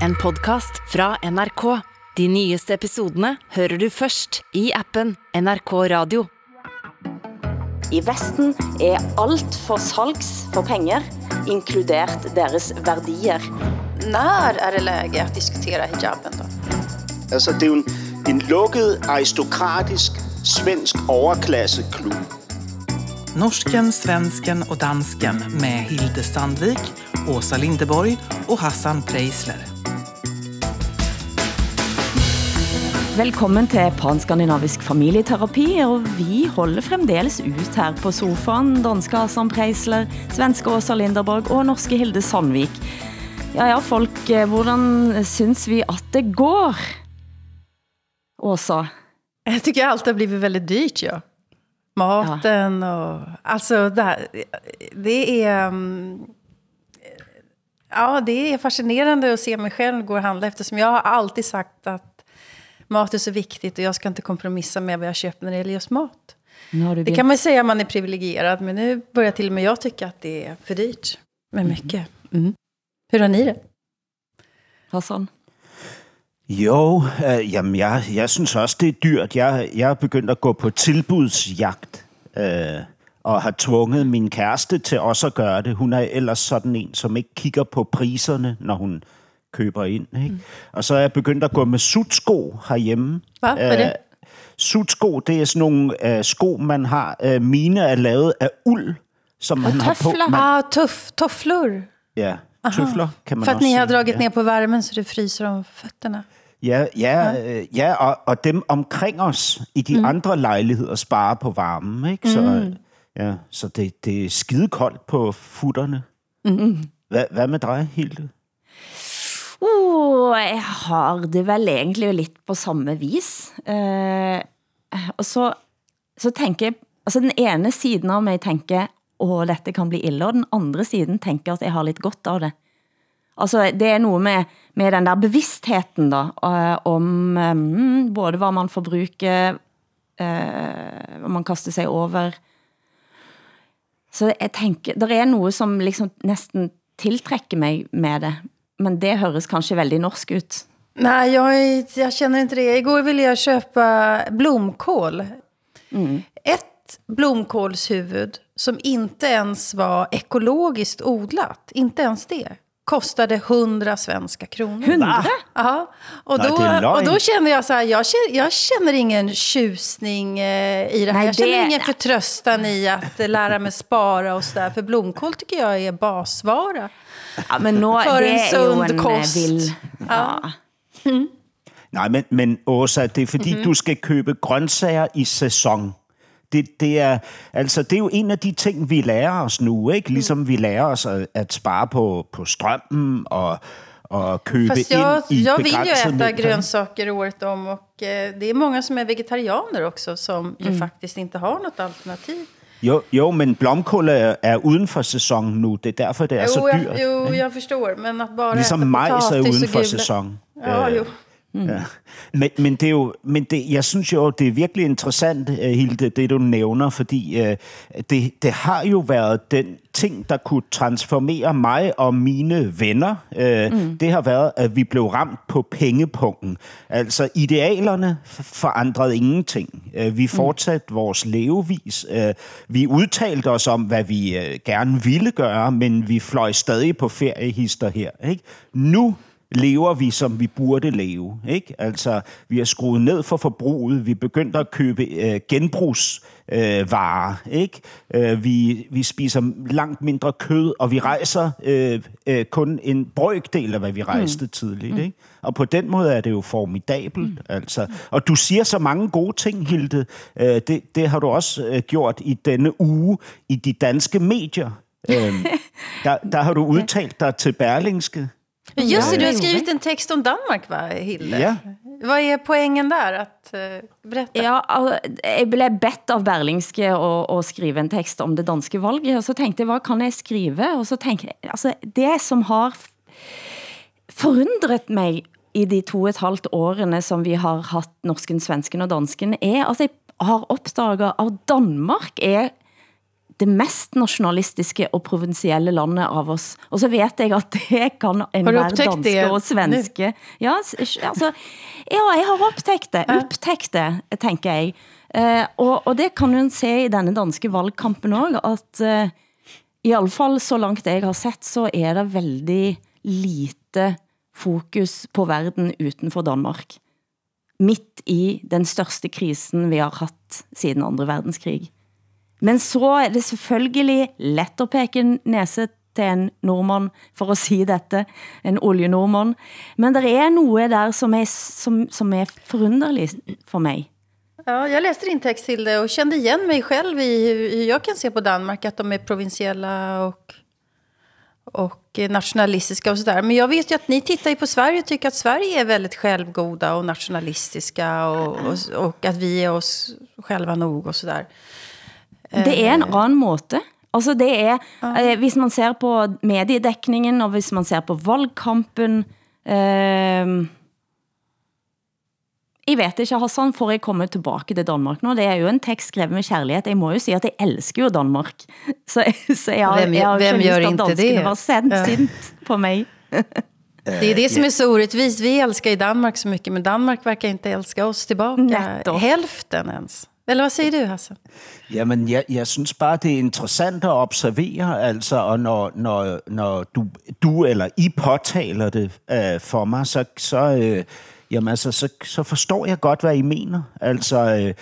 En podcast fra NRK. De nyeste episodene hører du først i appen NRK Radio. I Vesten er alt for salgs for penger, inkludert deres værdier. När är det läge att diskutera hijaben då? Altså, det er jo en, en lukket, aristokratisk, svensk overklasseklub. Norsken, svensken och dansken med Hilde Sandvik, Åsa Lindeborg och Hassan Preisler. Velkommen til Panskandinavisk familieterapi, og vi holder fremdeles ut her på sofaen. Danske Hassan Preisler, svenske Åsa Linderborg og norske Hilde Sandvik. Ja, ja, folk, eh, hvordan synes vi at det går? Åsa? Jag tycker allt har blivit väldigt dyrt, ja. Maten och... Alltså, det, här, det är... mm, Ja, det är fascinerande att se mig själv gå och handla eftersom jag har alltid sagt att mat är så viktigt och jag ska inte kompromissa med vad jag köper när det gäller just mat. Du Det kan man säga om man är privilegierad, men nu börjar till och med jag tycka att det är för dyrt med mycket. Mm. Hur har ni det? Hassan? Jo, øh, jamen jeg, jeg synes også, det er dyrt. Jeg, jeg er begyndt at gå på tilbudsjagt, øh, og har tvunget min kæreste til også at gøre det. Hun er ellers sådan en, som ikke kigger på priserne, når hun køber ind. Ikke? Mm. Og så er jeg begyndt at gå med sutsko herhjemme. Hvad? Hvad er det? Sutsko, det er sådan nogle øh, sko, man har. Øh, mine er lavet af uld, som man har på. Man, Ah, tuff, tofflor. ja, tøfler kan man För att ni har dragit ja. ner på värmen så det fryser om fötterna. Ja, ja, ja. ja og, og dem omkring os i de mm. andre lejligheder sparer på varmen, ikke? Så, mm. ja, så det, det er skide koldt på futterne. Mm. Hvad, hvad med dig, Hilde? Oh, jeg har det vel egentlig lidt på samme vis. Eh, og så, så tænker jeg, altså den ene siden av mig tænker, åh, dette kan bli ille, og den andre siden tænker at jeg har lidt godt av det. Altså, det er noget med, med den der bevidstheten da, eh, om um, både hvad man forbruger, eh, hvad man kaster sig over. Så jeg tænker, der er noget, som liksom næsten tiltrækker mig med det, men det høres kanskje veldig norsk ut. Nej, jag, jag känner inte det. Igår ville jag köpa blomkål. Ett blomkålshuvud som inte ens var ekologiskt odlat, inte ens det, kostade 100 svenska kronor. 100? Ja, och då, och då kände jag så här, jag känner, jag känner ingen tjusning eh, i det här. Nej, jag känner det- ingen förtröstan i att eh, lära mig spara och sådär. För blomkål tycker jag är basvara. Ja, men nå, For det en er jo sund en kost. vild... Ja. Nej, men, men Åsa, det er fordi, mm-hmm. du skal købe grøntsager i sæson. Det, det, er, altså, det er jo en af de ting, vi lærer os nu, ikke? Ligesom vi lærer os at, at spare på, på strømmen og, og købe Fast jag, ind i jag vill ju äta mængder. grönsaker året om och eh, det är många som är vegetarianer också som ju faktiskt inte har något alternativ. Jo, jo, men blomkål er, er uden for sæson nu. Det er derfor, det er så Jo, dyrt. jag, jo, jag förstår, men att bara Ligesom majs er uden for sæson. Ja, Øh, jo. Ja. Men, men det er jo, men det, jeg synes jo, det er virkelig interessant, øh, Hilde, det du nævner, fordi øh, det, det har jo været den ting, der kunne transformere mig og mine venner. Øh, mm. Det har været, at vi blev ramt på pengepunkten. Altså, idealerne forandrede ingenting. Øh, vi fortsatte mm. vores levevis. Øh, vi udtalte os om, hvad vi øh, gerne ville gøre, men vi fløj stadig på feriehister her. Ikke? Nu lever vi, som vi burde leve. Ikke? Altså, vi har skruet ned for forbruget, vi begyndte at købe øh, genbrugsvarer, øh, ikke? Øh, vi, vi spiser langt mindre kød, og vi rejser øh, øh, kun en brøkdel af, hvad vi rejste mm. tidligt. Ikke? Og på den måde er det jo formidabelt. Mm. Altså. Og du siger så mange gode ting, Hilde. Øh, det, det har du også øh, gjort i denne uge i de danske medier. Øhm, der, der har du udtalt dig til Berlingske. Just det, du har skrivit en text om Danmark, va, Hilde? Ja. Vad är poängen där? Att uh, berätta. Ja, jeg blev bedt av Berlingske at, at skrive en tekst om det danske valget, og så tænkte jeg, hvad kan jeg skrive? Og så tænkte jeg, altså det som har forundret mig i de to og et halvt årene, som vi har haft norsken, svensken og dansken, er at jeg har opdaget, at Danmark er det mest nationalistiske og provincielle landet av oss. Og så vet jeg at det kan en upptäckt danske det og svenske. Ja, altså, ja, jeg har optækt det, upptækt det, tænker jeg. Eh, og, og det kan man se i denne danske valgkampen også, at eh, i alle fall så langt jeg har sett, så er det veldig lite fokus på verden utenfor Danmark. Midt i den største krisen vi har haft siden 2. verdenskrig. Men så er det selvfølgelig let at peke næse til en nordmand, for at sige dette, en oljenordmand. Men der er noget der, som er, som, som er forunderligt for mig. Ja, jag läste din text till det och kände igen mig själv i hur jag kan se på Danmark, att de är provinsiella och, och nationalistiska och sådär. Men jag vet ju att ni tittar ju på Sverige och tycker att Sverige är väldigt självgoda och nationalistiska och, och, och att vi är oss själva nog och sådär. Det er en anden måde. Altså det er, eh, hvis man ser på mediedækningen, og hvis man ser på valgkampen, eh, jeg vet ikke, Hassan, får jeg komme tilbage til Danmark nu? Det er jo en tekst skrevet med kærlighed. Jeg må jo sige, at jeg elsker jo Danmark. Så, så jeg, har- Hvem- jeg har hvem ikke lyst, at det? var sendt, Ja. sint på mig. Det är det som är så orättvist. Vi älskar ju Danmark så mycket, men Danmark verkar inte älska oss tillbaka. Netto. Hälften ens. Eller vad säger du, Hassan? Jamen, jeg, jeg synes bare, det er interessant at observere, altså, og når, når, når du, du eller I påtaler det øh, for mig, så, så, øh, jamen, altså, så, så forstår jeg godt, hvad I mener. Altså, øh,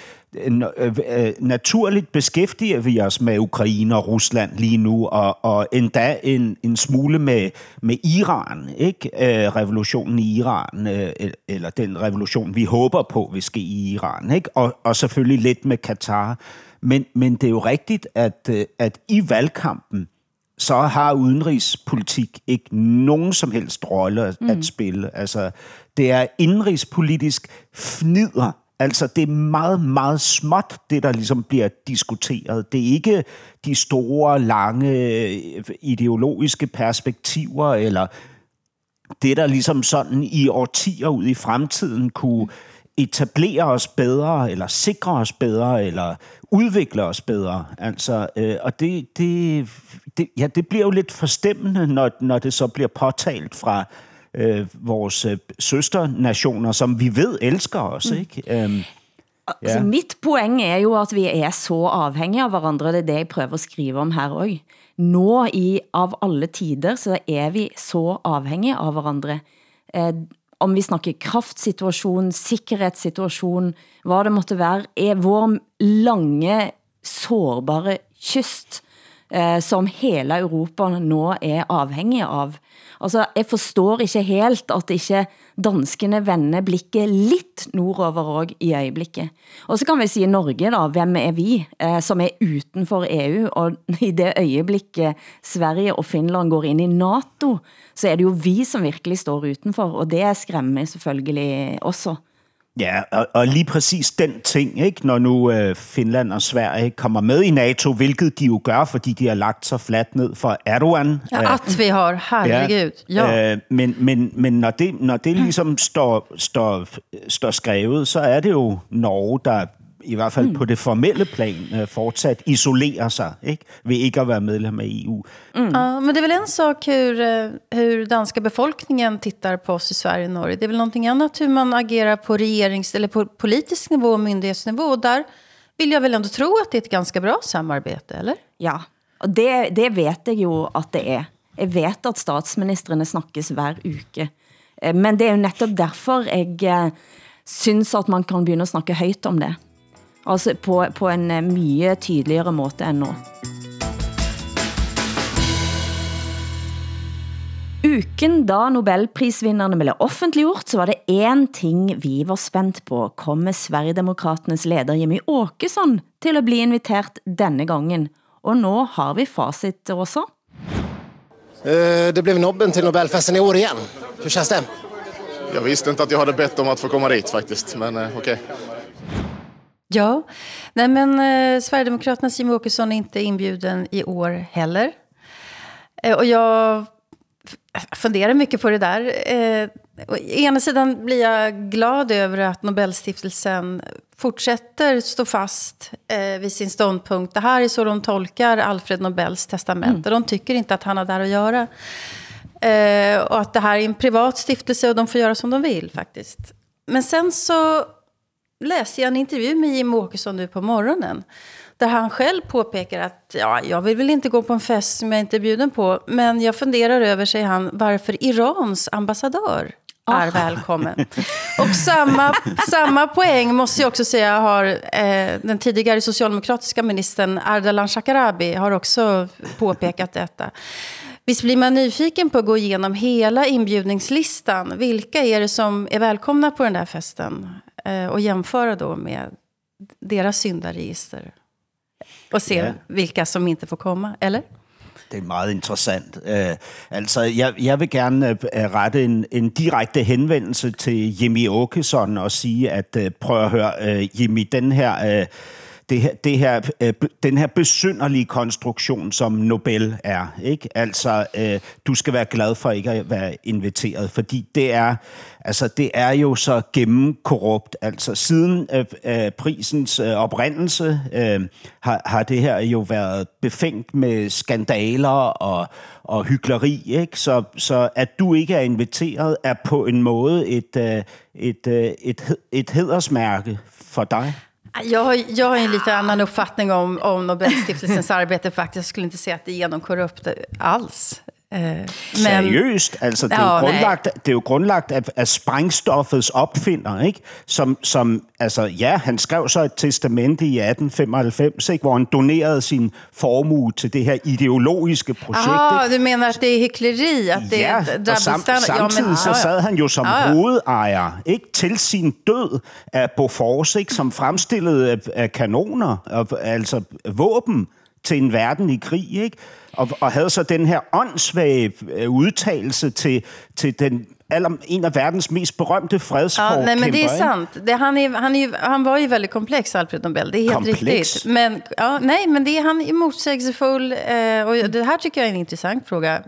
naturligt beskæftiger vi os med Ukraine og Rusland lige nu, og, og endda en, en smule med, med Iran, ikke? Øh, revolutionen i Iran, øh, eller den revolution, vi håber på vil ske i Iran, ikke? Og, og selvfølgelig lidt med Katar. Men, men det er jo rigtigt, at, øh, at i valgkampen, så har udenrigspolitik ikke nogen som helst rolle at, mm. spille. Altså, det er indrigspolitisk fnider. Altså, det er meget, meget småt, det der ligesom bliver diskuteret. Det er ikke de store, lange øh, ideologiske perspektiver, eller det, der ligesom sådan i årtier ud i fremtiden kunne etablere os bedre, eller sikre os bedre, eller udvikle os bedre. Altså, øh, og det, det, det, ja, det bliver jo lidt forstemmende, når, når det så bliver påtalt fra øh, vores øh, søsternationer, som vi ved elsker os. Mm. Ikke? Altså, Ja. Mitt poeng er jo at vi er så afhængige af hverandre, det er det jeg prøver at skrive om her også. Nå i av alle tider, så er vi så afhængige af hverandre. Eh, om vi snakker kraftsituation, sikkerhedssituation, hvad det måtte være, er vår lange, sårbare kyst, eh, som hele Europa nå er afhængig av. Altså, jeg forstår ikke helt, at ikke danskene vender blikket lidt nordover og i øjeblikket. Og så kan vi sige Norge da, hvem er vi, eh, som er utenfor EU, og i det øjeblikket Sverige og Finland går ind i NATO, så er det jo vi, som virkelig står utenfor, og det skræmmer selvfølgelig også. Ja, og, og lige præcis den ting, ikke? når nu øh, Finland og Sverige kommer med i NATO, hvilket de jo gør, fordi de har lagt sig fladt ned for Erdogan. Ja, att vi har, herregud. Ja. Øh, men men, men når, det, når det ligesom står, står, står skrevet, så er det jo Norge, der i hvert fald mm. på det formelle plan øh, fortsat isolerer sig ikke? ved ikke at være medlem af EU. Ja, men det är väl en sak hur, eh, hur danska befolkningen tittar på oss i Sverige och Norge. Det är väl någonting annat hur man agerar på regerings eller på politisk nivå och myndighetsnivå. Och där vill jag väl ändå tro att det är ett ganska bra samarbete, eller? Ja, og det, det vet jeg jo at det er. Jeg vet at statsministerne snakkes hver uke. Eh, Men det er jo netop derfor jeg eh, synes at man kan begynde at snakke højt om det. Altså på, på en eh, mye tydeligere måte end nå. Uken da Nobelprisvinderne blev offentliggjort, så var det en ting vi var spændt på. Kommer Sverigedemokraternes leder Jimmy Åkesson til at blive inviteret denne gangen? Og nå har vi facit også. Eh, Det blev nobben till Nobelfesten i år igen. Hur känns det? Jag visste inte att jag hade bett om att få komma dit faktiskt, men eh, okej. Ja, nej men eh, Sverigedemokraternas Jimmie Åkesson är inte inbjuden i år heller. Eh, och jag funderar mycket på det där. Eh, å ena sidan blir jag glad över att Nobelstiftelsen fortsätter stå fast eh, vid sin ståndpunkt. Det här är så de tolkar Alfred Nobels testamente. Mm. De tycker inte att han har där att göra. Eh, och att det här är en privat stiftelse och de får göra som de vill faktiskt. Men sen så läste jag en intervju med Jim Åkesson nu på morgonen. Där han själv påpekar att ja, jag vill väl inte gå på en fest som jag inte är bjuden på. Men jag funderar över, säger han, varför Irans ambassadör är välkommen. Och samma, samma poäng måste jag också säga har eh, den tidigare socialdemokratiska ministern Ardalan Shekarabi har också påpekat detta. Visst blir man nyfiken på att gå igenom hela inbjudningslistan. Vilka är det som är välkomna på den där festen? Eh, och jämföra då med deras syndaregister. Og se, ja. vilka som inte får komma, eller? Det er meget interessant. Uh, altså, jeg, jeg vil gerne uh, rette en, en direkte henvendelse til Jimmy Åkesson og sige, at uh, prøv at høre, uh, Jimmy, den her... Uh, det her, det her, øh, den her besynderlige konstruktion, som Nobel er. Ikke? Altså, øh, du skal være glad for ikke at være inviteret, fordi det er, altså, det er jo så gennemkorrupt. Altså, siden øh, øh prisens øh, oprindelse øh, har, har det her jo været befængt med skandaler og, og hyggeleri. Ikke? Så, så at du ikke er inviteret, er på en måde et, øh, et, øh, et, et hedersmærke for dig. Jag har, jag har en lite annan uppfattning om, om Nobelstiftelsens arbete faktiskt. Jag skulle inte säga att det är genomkorrupt alls. Øh, men, Seriøst? Altså, det, er jo grundlagt, det er jo grundlagt af, af sprængstoffets opfinder, ikke? Som, som, altså, ja, han skrev så et testamente i 1895, ikke? hvor han donerede sin formue til det her ideologiske projekt. Ah, du mener, at det er hykleri? At det ja, og sam, samtidig ja, men, så sad han jo som ja, ja. hovedejer ikke? til sin død af Bofors, ikke? som fremstillede af, af kanoner, altså våben til en verden i krig, ikke? Og, og havde så den her åndssvage øh, udtalelse til, til den aller, en af verdens mest berømte fredsforkæmper. Ja, nej, men det är sant. Det, han, är, han, är, han var ju väldigt komplex, Alfred Nobel. Det är helt komplex. riktigt. Men, ja, nej, men det, han är motsägelsefull. Eh, och det här tycker jag är en intressant fråga.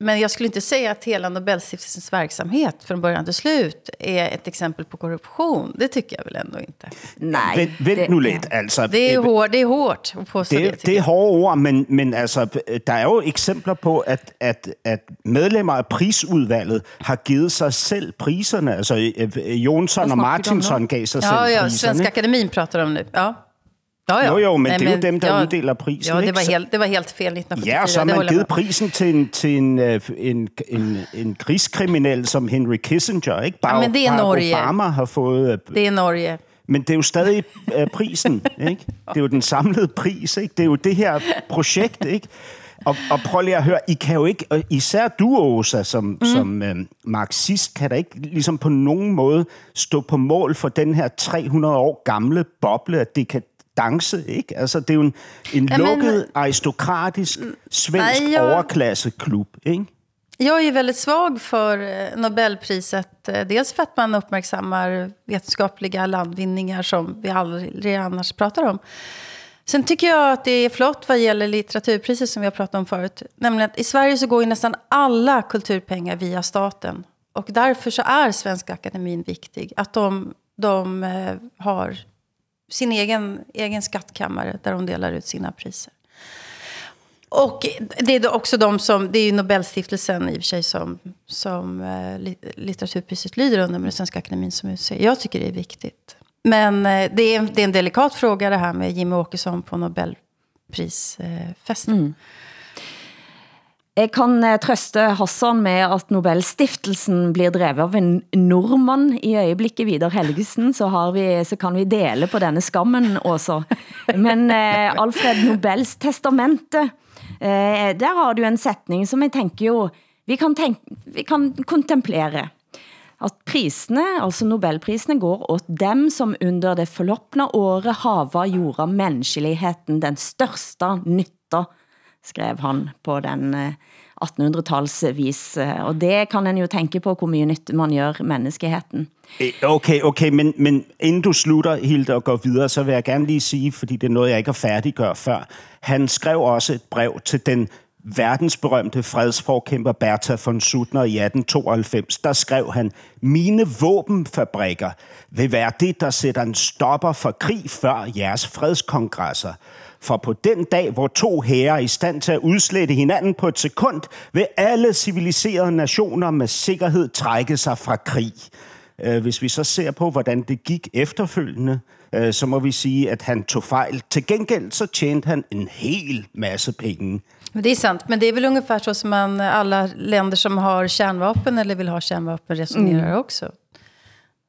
Men jag skulle inte säga att hela Nobelstiftelsens verksamhet från början till slut är ett exempel på korruption. Det tycker jag väl ändå inte. Nej. Vent, vent nu lidt. Altså, det, er hårdt, det er hårdt at påstå det. Det, det er hårde ord, men, men altså, der er jo eksempler på, at, at, at medlemmer af prisudvalget har givet sig selv priserne. Altså, øh, Jonsson og Martinsson gav sig ja, selv ja, priserne. Svenska Akademin prater om nu. Ja. Ja, ja. Jo, jo, men Nej, det er jo dem, der ja, uddeler prisen. Ja, det var, helt, det var helt fel 1974. Ja, så har man givet prisen til en, til en, øh, en, en, en krigskriminel som Henry Kissinger. Ikke? Bare, ja, men det er Norge. Obama har fået... Øh, det er Norge. Men det er jo stadig uh, prisen, ikke? Det er jo den samlede pris, ikke? Det er jo det her projekt, ikke? Og, og prøv lige at høre, I kan jo ikke, især du, Åsa, som, mm. som øh, marxist, kan da ikke ligesom på nogen måde stå på mål for den her 300 år gamle boble af dekat dance, ikke? Altså, det er jo en, en Jamen, lukket, aristokratisk, svensk nej, jag, overklasseklub, ikke? Jag är väldigt svag för eh, Nobelpriset. Eh, dels för att man uppmärksammar vetenskapliga landvinningar som vi aldrig annars pratar om. Sen tycker jag att det är flott vad gäller litteraturpriset som vi har pratat om förut. Nämligen att i Sverige så går ju nästan alla kulturpengar via staten. Och därför så är Svenska Akademin viktig. Att de, de eh, har sin egen, egen skattkammare där de delar ut sina priser. Och det är också de som, det är ju Nobelstiftelsen i och för sig som, som eh, litteraturpriset lyder under, men Svenska Akademin som utser. Jag tycker det är viktigt. Men eh, det, är, det är en delikat fråga det här med Jimmy Åkesson på Nobelprisfesten. Mm. Jeg kan eh, trøste Hassan med, at Nobelstiftelsen blir drevet av en nordmand i øjeblikket Vidar Helgesen, så, har vi, så kan vi dele på denne skammen også. Men eh, Alfred Nobels testamente, eh, der har du en sætning, som jeg tænker jo, vi kan, tænke, vi kan kontemplere. At prisene, altså Nobelprisene, går åt dem, som under det forløbne året hava gjorde menneskeligheden den største nytte skrev han på den eh, 1800-talsvis. Eh, og det kan en jo tænke på, hvor mye nytte man gør menneskeheden. Eh, okay, okay, men, men inden du slutter, Hilde, og går videre, så vil jeg gerne lige sige, fordi det er noget, jeg ikke har færdiggør før. Han skrev også et brev til den verdensberømte fredsforkæmper Bertha von Suttner i 1892, der skrev han, mine våbenfabrikker vil være det, der sætter en stopper for krig før jeres fredskongresser. For på den dag, hvor to herrer er i stand til at udslette hinanden på et sekund, vil alle civiliserede nationer med sikkerhed trække sig fra krig. Øh, hvis vi så ser på, hvordan det gik efterfølgende, øh, så må vi sige, at han tog fejl. Til gengæld så tjente han en hel masse penge. Det är sant, men det är väl ungefär så som man, alla länder som har kärnvapen eller vill ha kärnvapen resonerar mm. också.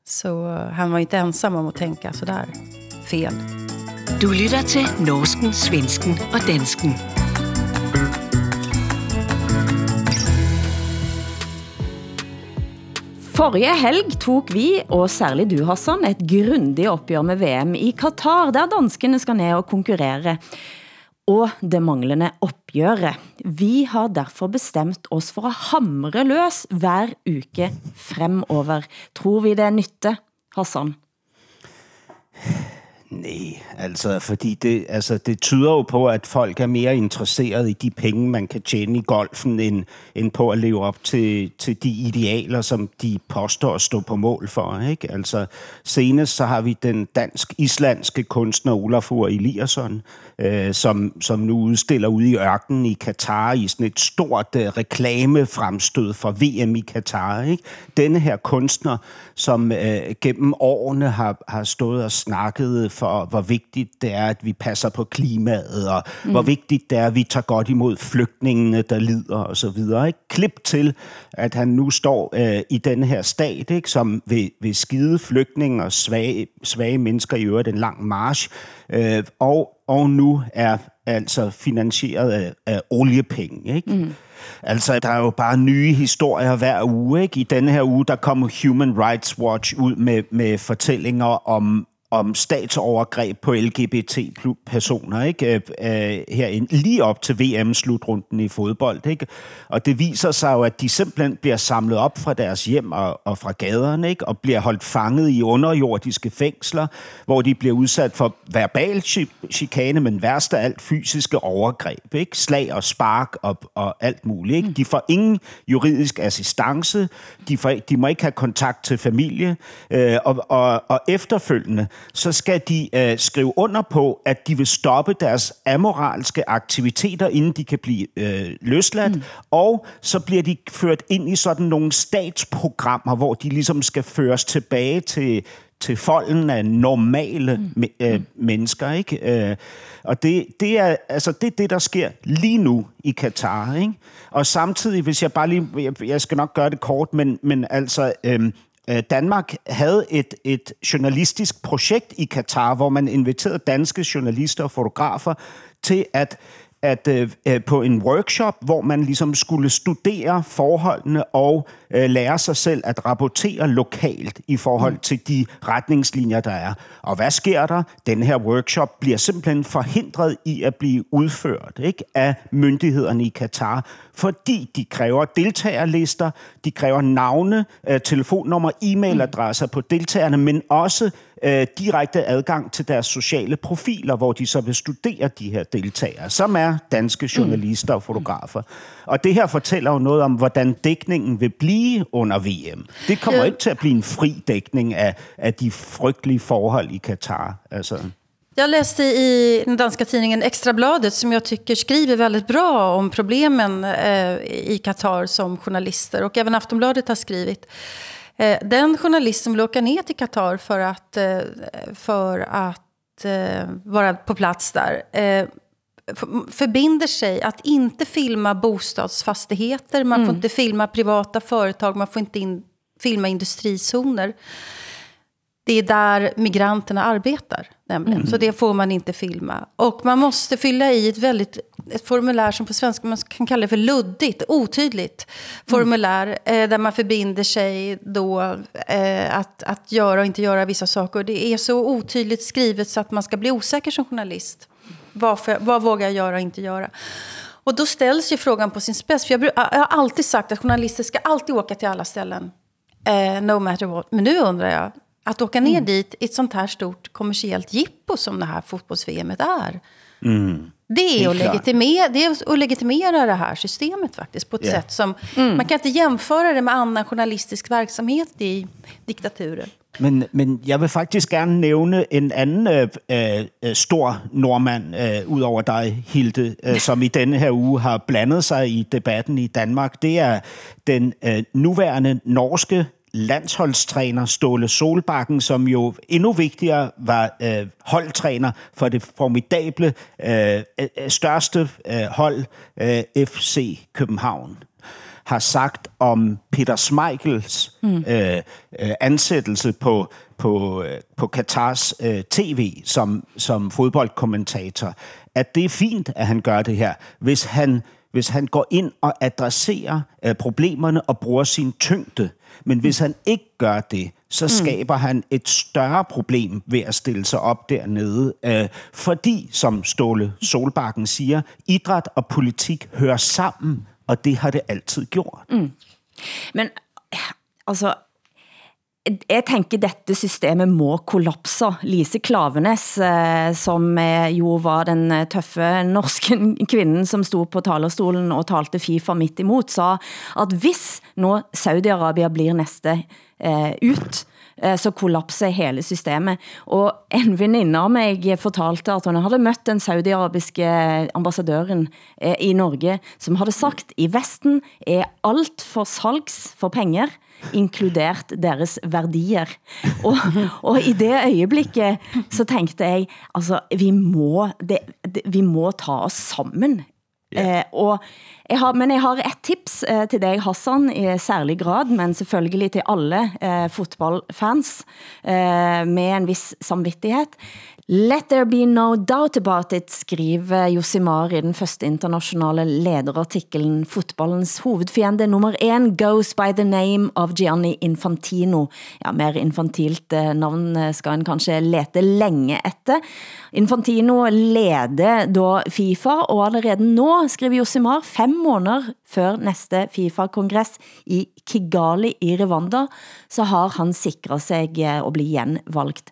Så uh, han var inte ensam om att tänka sådär fel. Du lytter til Norsken, Svensken og Dansken. Forrige helg tog vi, og særligt du Hassan, et grundigt opgør med VM i Katar, der danskene skal ned og konkurrere og det manglende opgøret. Vi har derfor bestemt os for at hamre løs hver uke fremover. Tror vi det er nytte, Hassan? Nej, altså, fordi det, altså, det tyder jo på, at folk er mere interesseret i de penge, man kan tjene i golfen, end, end på at leve op til, til de idealer, som de påstår at stå på mål for. Ikke? Altså, senest så har vi den dansk-islandske kunstner Olafur Eliasson, øh, som, som nu udstiller ude i ørkenen i Katar i sådan et stort øh, reklamefremstød for VM i Katar. Ikke? Denne her kunstner, som øh, gennem årene har, har stået og snakket for, hvor vigtigt det er, at vi passer på klimaet, og mm. hvor vigtigt det er, at vi tager godt imod flygtningene, der lider osv. Klip til, at han nu står øh, i den her stat, ikke, som vil, vil skide flygtninge og svage, svage mennesker i øvrigt en lang march, øh, og, og nu er altså finansieret af, af oliepenge. Ikke? Mm. Altså, der er jo bare nye historier hver uge. Ikke? I denne her uge, der kom Human Rights Watch ud med, med fortællinger om, om statsovergreb på LGBT-personer ikke? Øh, øh, her lige op til VM-slutrunden i fodbold. Ikke? Og det viser sig jo, at de simpelthen bliver samlet op fra deres hjem og, og fra gaderne, ikke? og bliver holdt fanget i underjordiske fængsler, hvor de bliver udsat for verbal chikane, men værst af alt fysiske overgreb. Ikke? Slag og spark og, og alt muligt. Ikke? De får ingen juridisk assistance, de, får, de må ikke have kontakt til familie, øh, og, og, og efterfølgende så skal de øh, skrive under på, at de vil stoppe deres amoralske aktiviteter, inden de kan blive øh, løsladt, mm. og så bliver de ført ind i sådan nogle statsprogrammer, hvor de ligesom skal føres tilbage til til folden af normale mm. øh, mennesker, ikke? Øh, og det, det er altså det, er det, der sker lige nu i Katar, ikke? Og samtidig, hvis jeg bare lige, jeg, jeg skal nok gøre det kort, men, men altså, Øh, Øh, Danmark havde et, et journalistisk projekt i Katar, hvor man inviterede danske journalister og fotografer til at at øh, øh, på en workshop, hvor man ligesom skulle studere forholdene og øh, lære sig selv at rapportere lokalt i forhold mm. til de retningslinjer, der er. Og hvad sker der? Den her workshop bliver simpelthen forhindret i at blive udført ikke, af myndighederne i Katar, fordi de kræver deltagerlister, de kræver navne, øh, telefonnummer, e-mailadresser mm. på deltagerne, men også øh, direkte adgang til deres sociale profiler, hvor de så vil studere de her deltagere, som er danske journalister og fotografer. Og det her fortæller jo noget om, hvordan dækningen vil blive under VM. Det kommer ikke til at blive en fri dækning af, af de frygtelige forhold i Katar. Altså. Jag läste i den danska tidningen Extrabladet som jag tycker skriver väldigt bra om problemen eh, i Qatar som journalister. Och även Aftonbladet har skrivit. Eh, den journalist som vill åka ner till Qatar för att, eh, för att eh, vara på plats där förbinder sig att inte filma bostadsfastigheter, man mm. får inte filma privata företag, man får inte in, filma industrizoner. Det är där migranterna arbetar. Nämligen. Mm. Så det får man inte filma. Och man måste fylla i ett väldigt ett formulär som på svenska man kan kalla det för luddigt, otydligt formulär. Mm. Eh, där man förbinder sig då eh, att, att göra och inte göra vissa saker. Det är så otydligt skrivet så att man ska bli osäker som journalist. Vad, för, vad vågar jag göra och inte göra? Och då ställs ju frågan på sin spets. För jag, jag har alltid sagt att journalister ska alltid åka till alla ställen. Eh, no matter what. Men nu undrar jag, att åka ner mm. dit i ett sånt här stort kommersiellt jippo som det här fotbolls-VM är. Mm. Det är, att legitimera, det är att legitimera det här systemet faktiskt på ett Ja. sätt som... Man kan inte jämföra det med annan journalistisk verksamhet i diktaturer. Men, men jeg vil faktisk gerne nævne en anden øh, øh, stor nordmand, øh, ud over dig, Hilde, øh, som i denne her uge har blandet sig i debatten i Danmark. Det er den øh, nuværende norske landsholdstræner Ståle Solbakken, som jo endnu vigtigere var øh, holdtræner for det formidable øh, øh, største øh, hold, øh, FC København har sagt om Peter Schmeichels mm. øh, øh, ansættelse på, på, øh, på Katars øh, tv som, som fodboldkommentator, at det er fint, at han gør det her, hvis han, hvis han går ind og adresserer øh, problemerne og bruger sin tyngde. Men hvis han ikke gør det, så skaber han et større problem ved at stille sig op dernede. Øh, fordi, som Ståle Solbakken siger, idræt og politik hører sammen, og det har det altid gjort. Mm. Men altså, jeg tænker, dette systemet må kollapse. Lise Klavenes, eh, som eh, jo var den eh, tøffe norske kvinden, som stod på talerstolen og talte FIFA midt imod, sa, at hvis nå Saudi-Arabia blir næste eh, ut, så kollapser hele systemet. Og en veninde av mig fortalte, at hun havde mødt den saudiarabiske ambassadøren i Norge, som havde sagt, i Vesten er alt for salgs for penger, inkludert deres værdier. Og, og i det øjeblikket, så tænkte jeg, altså, vi må, det, det, vi må ta os sammen. Yeah. Eh, og jeg har, men jeg har et tips eh, til dig, Hassan, i særlig grad, men selvfølgelig til alle eh, fotballfans eh, med en vis samvittighed. Let there be no doubt about it, skriver Josimar i den første internationale lederartiklen. Fotballens hovedfiende nummer 1 goes by the name of Gianni Infantino. Ja, mer infantilt eh, navn eh, skal en kanskje lete længe efter. Infantino leder da FIFA, og allerede nå, skriver Josimar, fem måneder før næste FIFA-kongress i Kigali i Rwanda, så har han sikret sig at eh, blive genvalgt.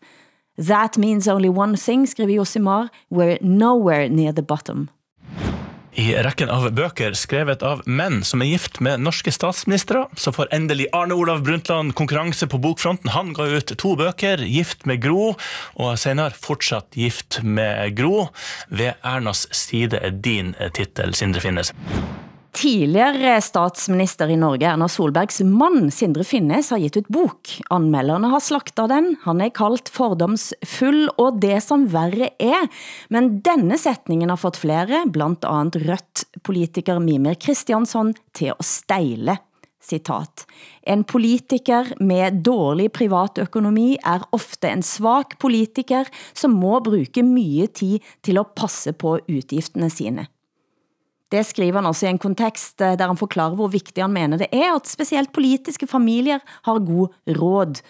That means only one thing, skriver Josimar, we're nowhere near the bottom. I rekken av bøker skrevet av menn som er gift med norske statsministre, så får endelig Arne Olav Brundtland konkurranse på bokfronten. Han ga ut to bøker, Gift med Gro, og senere Fortsatt gift med Gro. Ved Ernas side er din tittel, Sindre Finnes. Tidligere statsminister i Norge, Erna Solbergs mann, Sindre Finnes, har gitt ut bok. Anmelderne har slagtet den. Han er kaldt fordomsfull og det som værre er. Men denne setningen har fått flere, blandt andet rødt politiker Mimir Kristiansson, til at stejle. Citat. En politiker med dårlig privatøkonomi er ofte en svag politiker, som må bruge mye tid til at passe på utgiftene sine. Det skriver han også i en kontekst, eh, der han forklarer, hvor vigtig han mener det er, at specielt politiske familier har god råd.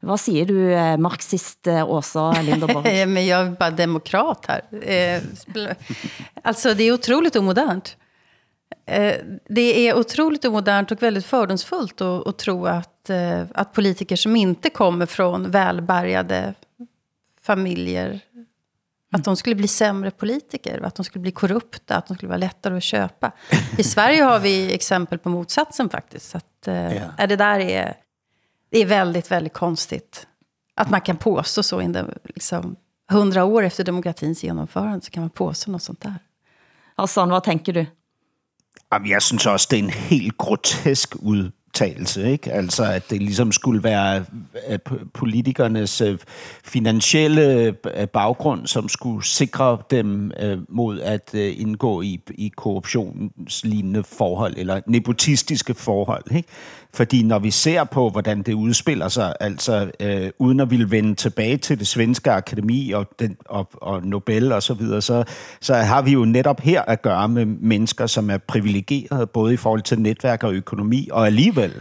Hvad siger du, eh, marxist eh, Åsa Linderborg? Men jag är bara demokrat här. Alltså, det är otroligt omodernt. Det är otroligt omodernt och väldigt fördomsfullt att, att tro att, att politiker som inte kommer från välbärgade familjer att de skulle bli sämre politiker, att de skulle bli korrupta, att de skulle vara lättare att köpa. I Sverige har vi exempel på motsatsen faktiskt. Så att, eh, ja. Det där är, det är väldigt, väldigt konstigt. Att man kan påstå så, in den, liksom, hundra år efter demokratins genomförande, så kan man påstå något sånt där. Hassan, hvad tænker du? Jamen, jeg synes også, det er en helt grotesk optagelse, ikke? Altså, at det ligesom skulle være politikernes øh, finansielle øh, baggrund, som skulle sikre dem øh, mod at indgå i, i korruptionslignende forhold, eller nepotistiske forhold, ikke? Fordi når vi ser på, hvordan det udspiller sig, altså øh, uden at ville vende tilbage til det svenske akademi og, den, og, og Nobel og så videre, så, så har vi jo netop her at gøre med mennesker, som er privilegerede, både i forhold til netværk og økonomi, og alligevel,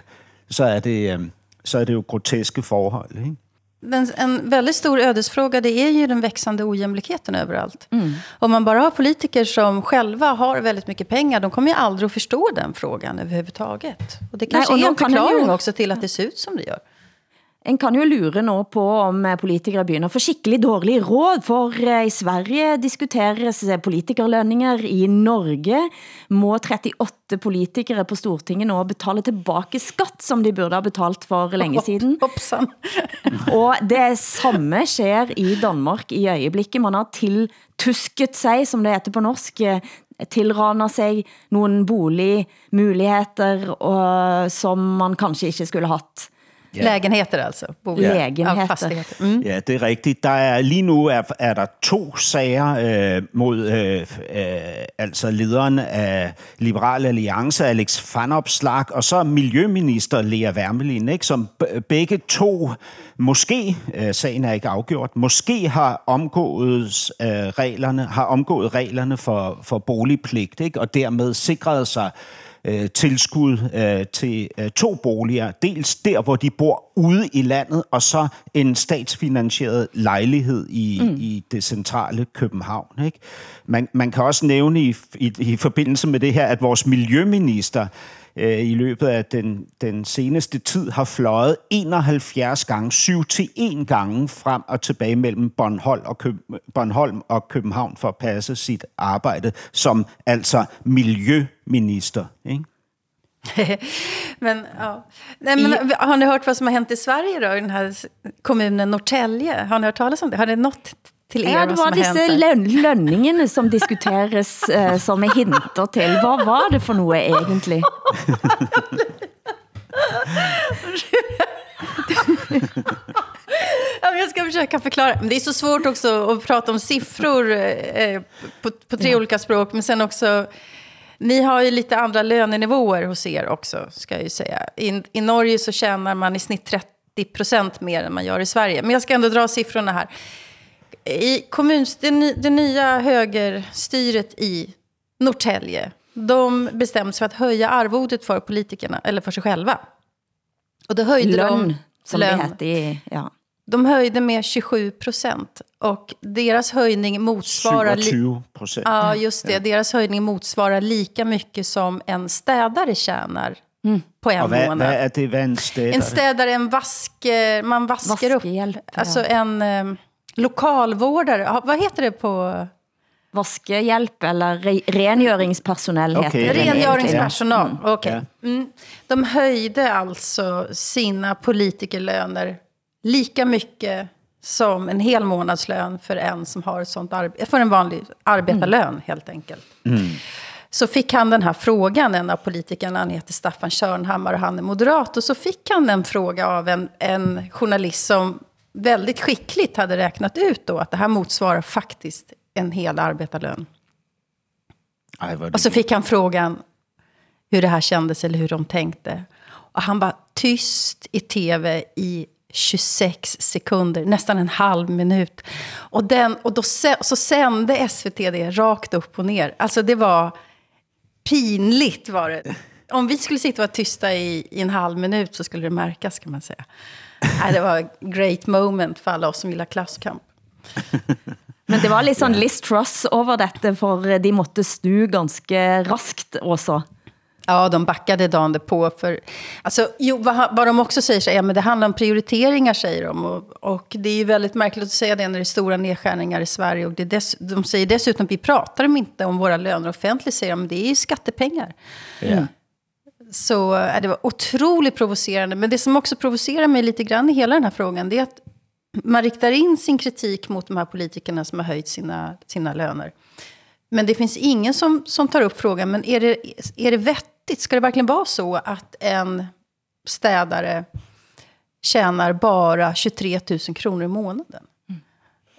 så er det, øh, så er det jo groteske forhold. Ikke? Den, en väldigt stor ödesfråga det är ju den växande ojämlikheten överallt. Mm. Om man bara har politiker som själva har väldigt mycket pengar, de kommer ju aldrig att förstå den frågan överhuvudtaget. Och det kanske Nej, och är en förklaring ju... också till att det ser ut som det gör. En kan jo lure nå på om eh, politikere begynder at få skikkelig dårlig råd, for eh, i Sverige diskuteres eh, politikerlønninger, i Norge må 38 politikere på Stortinget nå betale tilbake skatt, som de burde ha betalt for længe siden. Hoppsan. Og det samme sker i Danmark i øjeblikket. Man har tiltusket sig, som det heter på norsk, tilraner sig nogle boligmuligheder, og, som man kanskje ikke skulle haft. Ja. Lägenheter altså. Bolig. Ja. Lägenheter. Ja. Mm. Ja, det er rigtigt. Der er lige nu er, er der to sager øh, mod øh, øh, altså lederen af Liberal Alliance, Alex Van Opslag, og så Miljøminister Lea Wermelin, ikke, som begge to måske, øh, sagen er ikke afgjort, måske har omgået øh, reglerne, har omgået reglerne for, for boligpligt, ikke, og dermed sikret sig øh, tilskud øh, til øh, to boliger. Dels der, hvor de bor ude i landet, og så en statsfinansieret lejlighed i, mm. i det centrale København. Ikke? Man, man kan også nævne i, i, i forbindelse med det her, at vores miljøminister øh, i løbet af den, den seneste tid har fløjet 71 gange, 7 til 1 gange frem og tilbage mellem Bornholm og, Køb, Bornholm og København for at passe sit arbejde som altså miljøminister. Ikke? men, ja. Nej, men, har ni hört vad som har hänt i Sverige då, i den här kommunen Norrtälje? Har ni hört talas om det? Har det nått til er, ja, det var disse løn lønningene som diskuteres uh, som er hinter til. Hvad var det for noe egentlig? ja, jag ska försöka förklara. Men det är så svårt också att prata om siffror eh, på, på tre ja. olika språk. Men sen också, ni har ju lite andra lönenivåer hos er också, ska jag ju säga. I, I Norge så tjänar man i snitt 30 procent mer än man gör i Sverige. Men jag ska ändå dra siffrorna här. I kommuns, det, det nya högerstyret i Norrtälje, de bestämde sig för att höja arvodet för politikerna, eller för sig själva. Och då höjde lön, de... som lön. det hette, ja. De höjde med 27 procent. Och deras höjning motsvarar... 27 procent. Ja, just det. Ja. Deras höjning motsvarar lika mycket som en städare tjänar mm. på en vad, månad. Vad är det, vad en städare? En städare, en vask... Man vaskar Vaskehjälp, upp. Alltså en... Lokalvårdare, vad heter det på... Vaskehjälp eller re rengöringspersonal okay. heter det. Rengöringspersonal, mm. okej. Okay. Mm. De höjde alltså sina politikerlöner lika mycket som en hel månadslön för en som har ett sånt arbete, för en vanlig arbetarlön mm. helt enkelt. Mm. Så fick han den här frågan, en av politikerna, han heter Staffan Körnhammar och han är moderat. Och så fick han en fråga av en, en journalist som väldigt skickligt hade räknat ut då att det här motsvarar faktiskt en hel arbetarlön. Aj, och så fick han frågan hur det här kändes eller hur de tänkte. Och han var tyst i tv i 26 sekunder, nästan en halv minut. Och, den, och då så sände SVT det rakt upp och ner. Alltså det var pinligt var det. Om vi skulle sitta och vara tysta i, i en halv minut så skulle det märkas kan man säga. Nej, det var great moment för alla oss som vill ha klasskamp. Men det var lidt sådan Liz Truss over dette, for de måtte stu ganske raskt også. Ja, de backade dagen på. För, alltså, jo, vad, vad de också säger, så, ja, men det handlar om prioriteringar, säger de. Och, och det är ju väldigt märkligt att säga det när det är stora nedskärningar i Sverige. Och det dess, de säger dessutom, vi pratar inte om våra löner offentligt, säger de, men det är ju skattepengar. Yeah. Så äh, det var otroligt provocerande. Men det som också provocerar mig lite grann i hela den här frågan, det är att man riktar in sin kritik mot de här politikerna som har höjt sina, sina löner. Men det finns ingen som, som tar upp frågan, men är det, är det vettigt? Ska det verkligen vara så att en städare tjänar bara 23 000 kronor i månaden?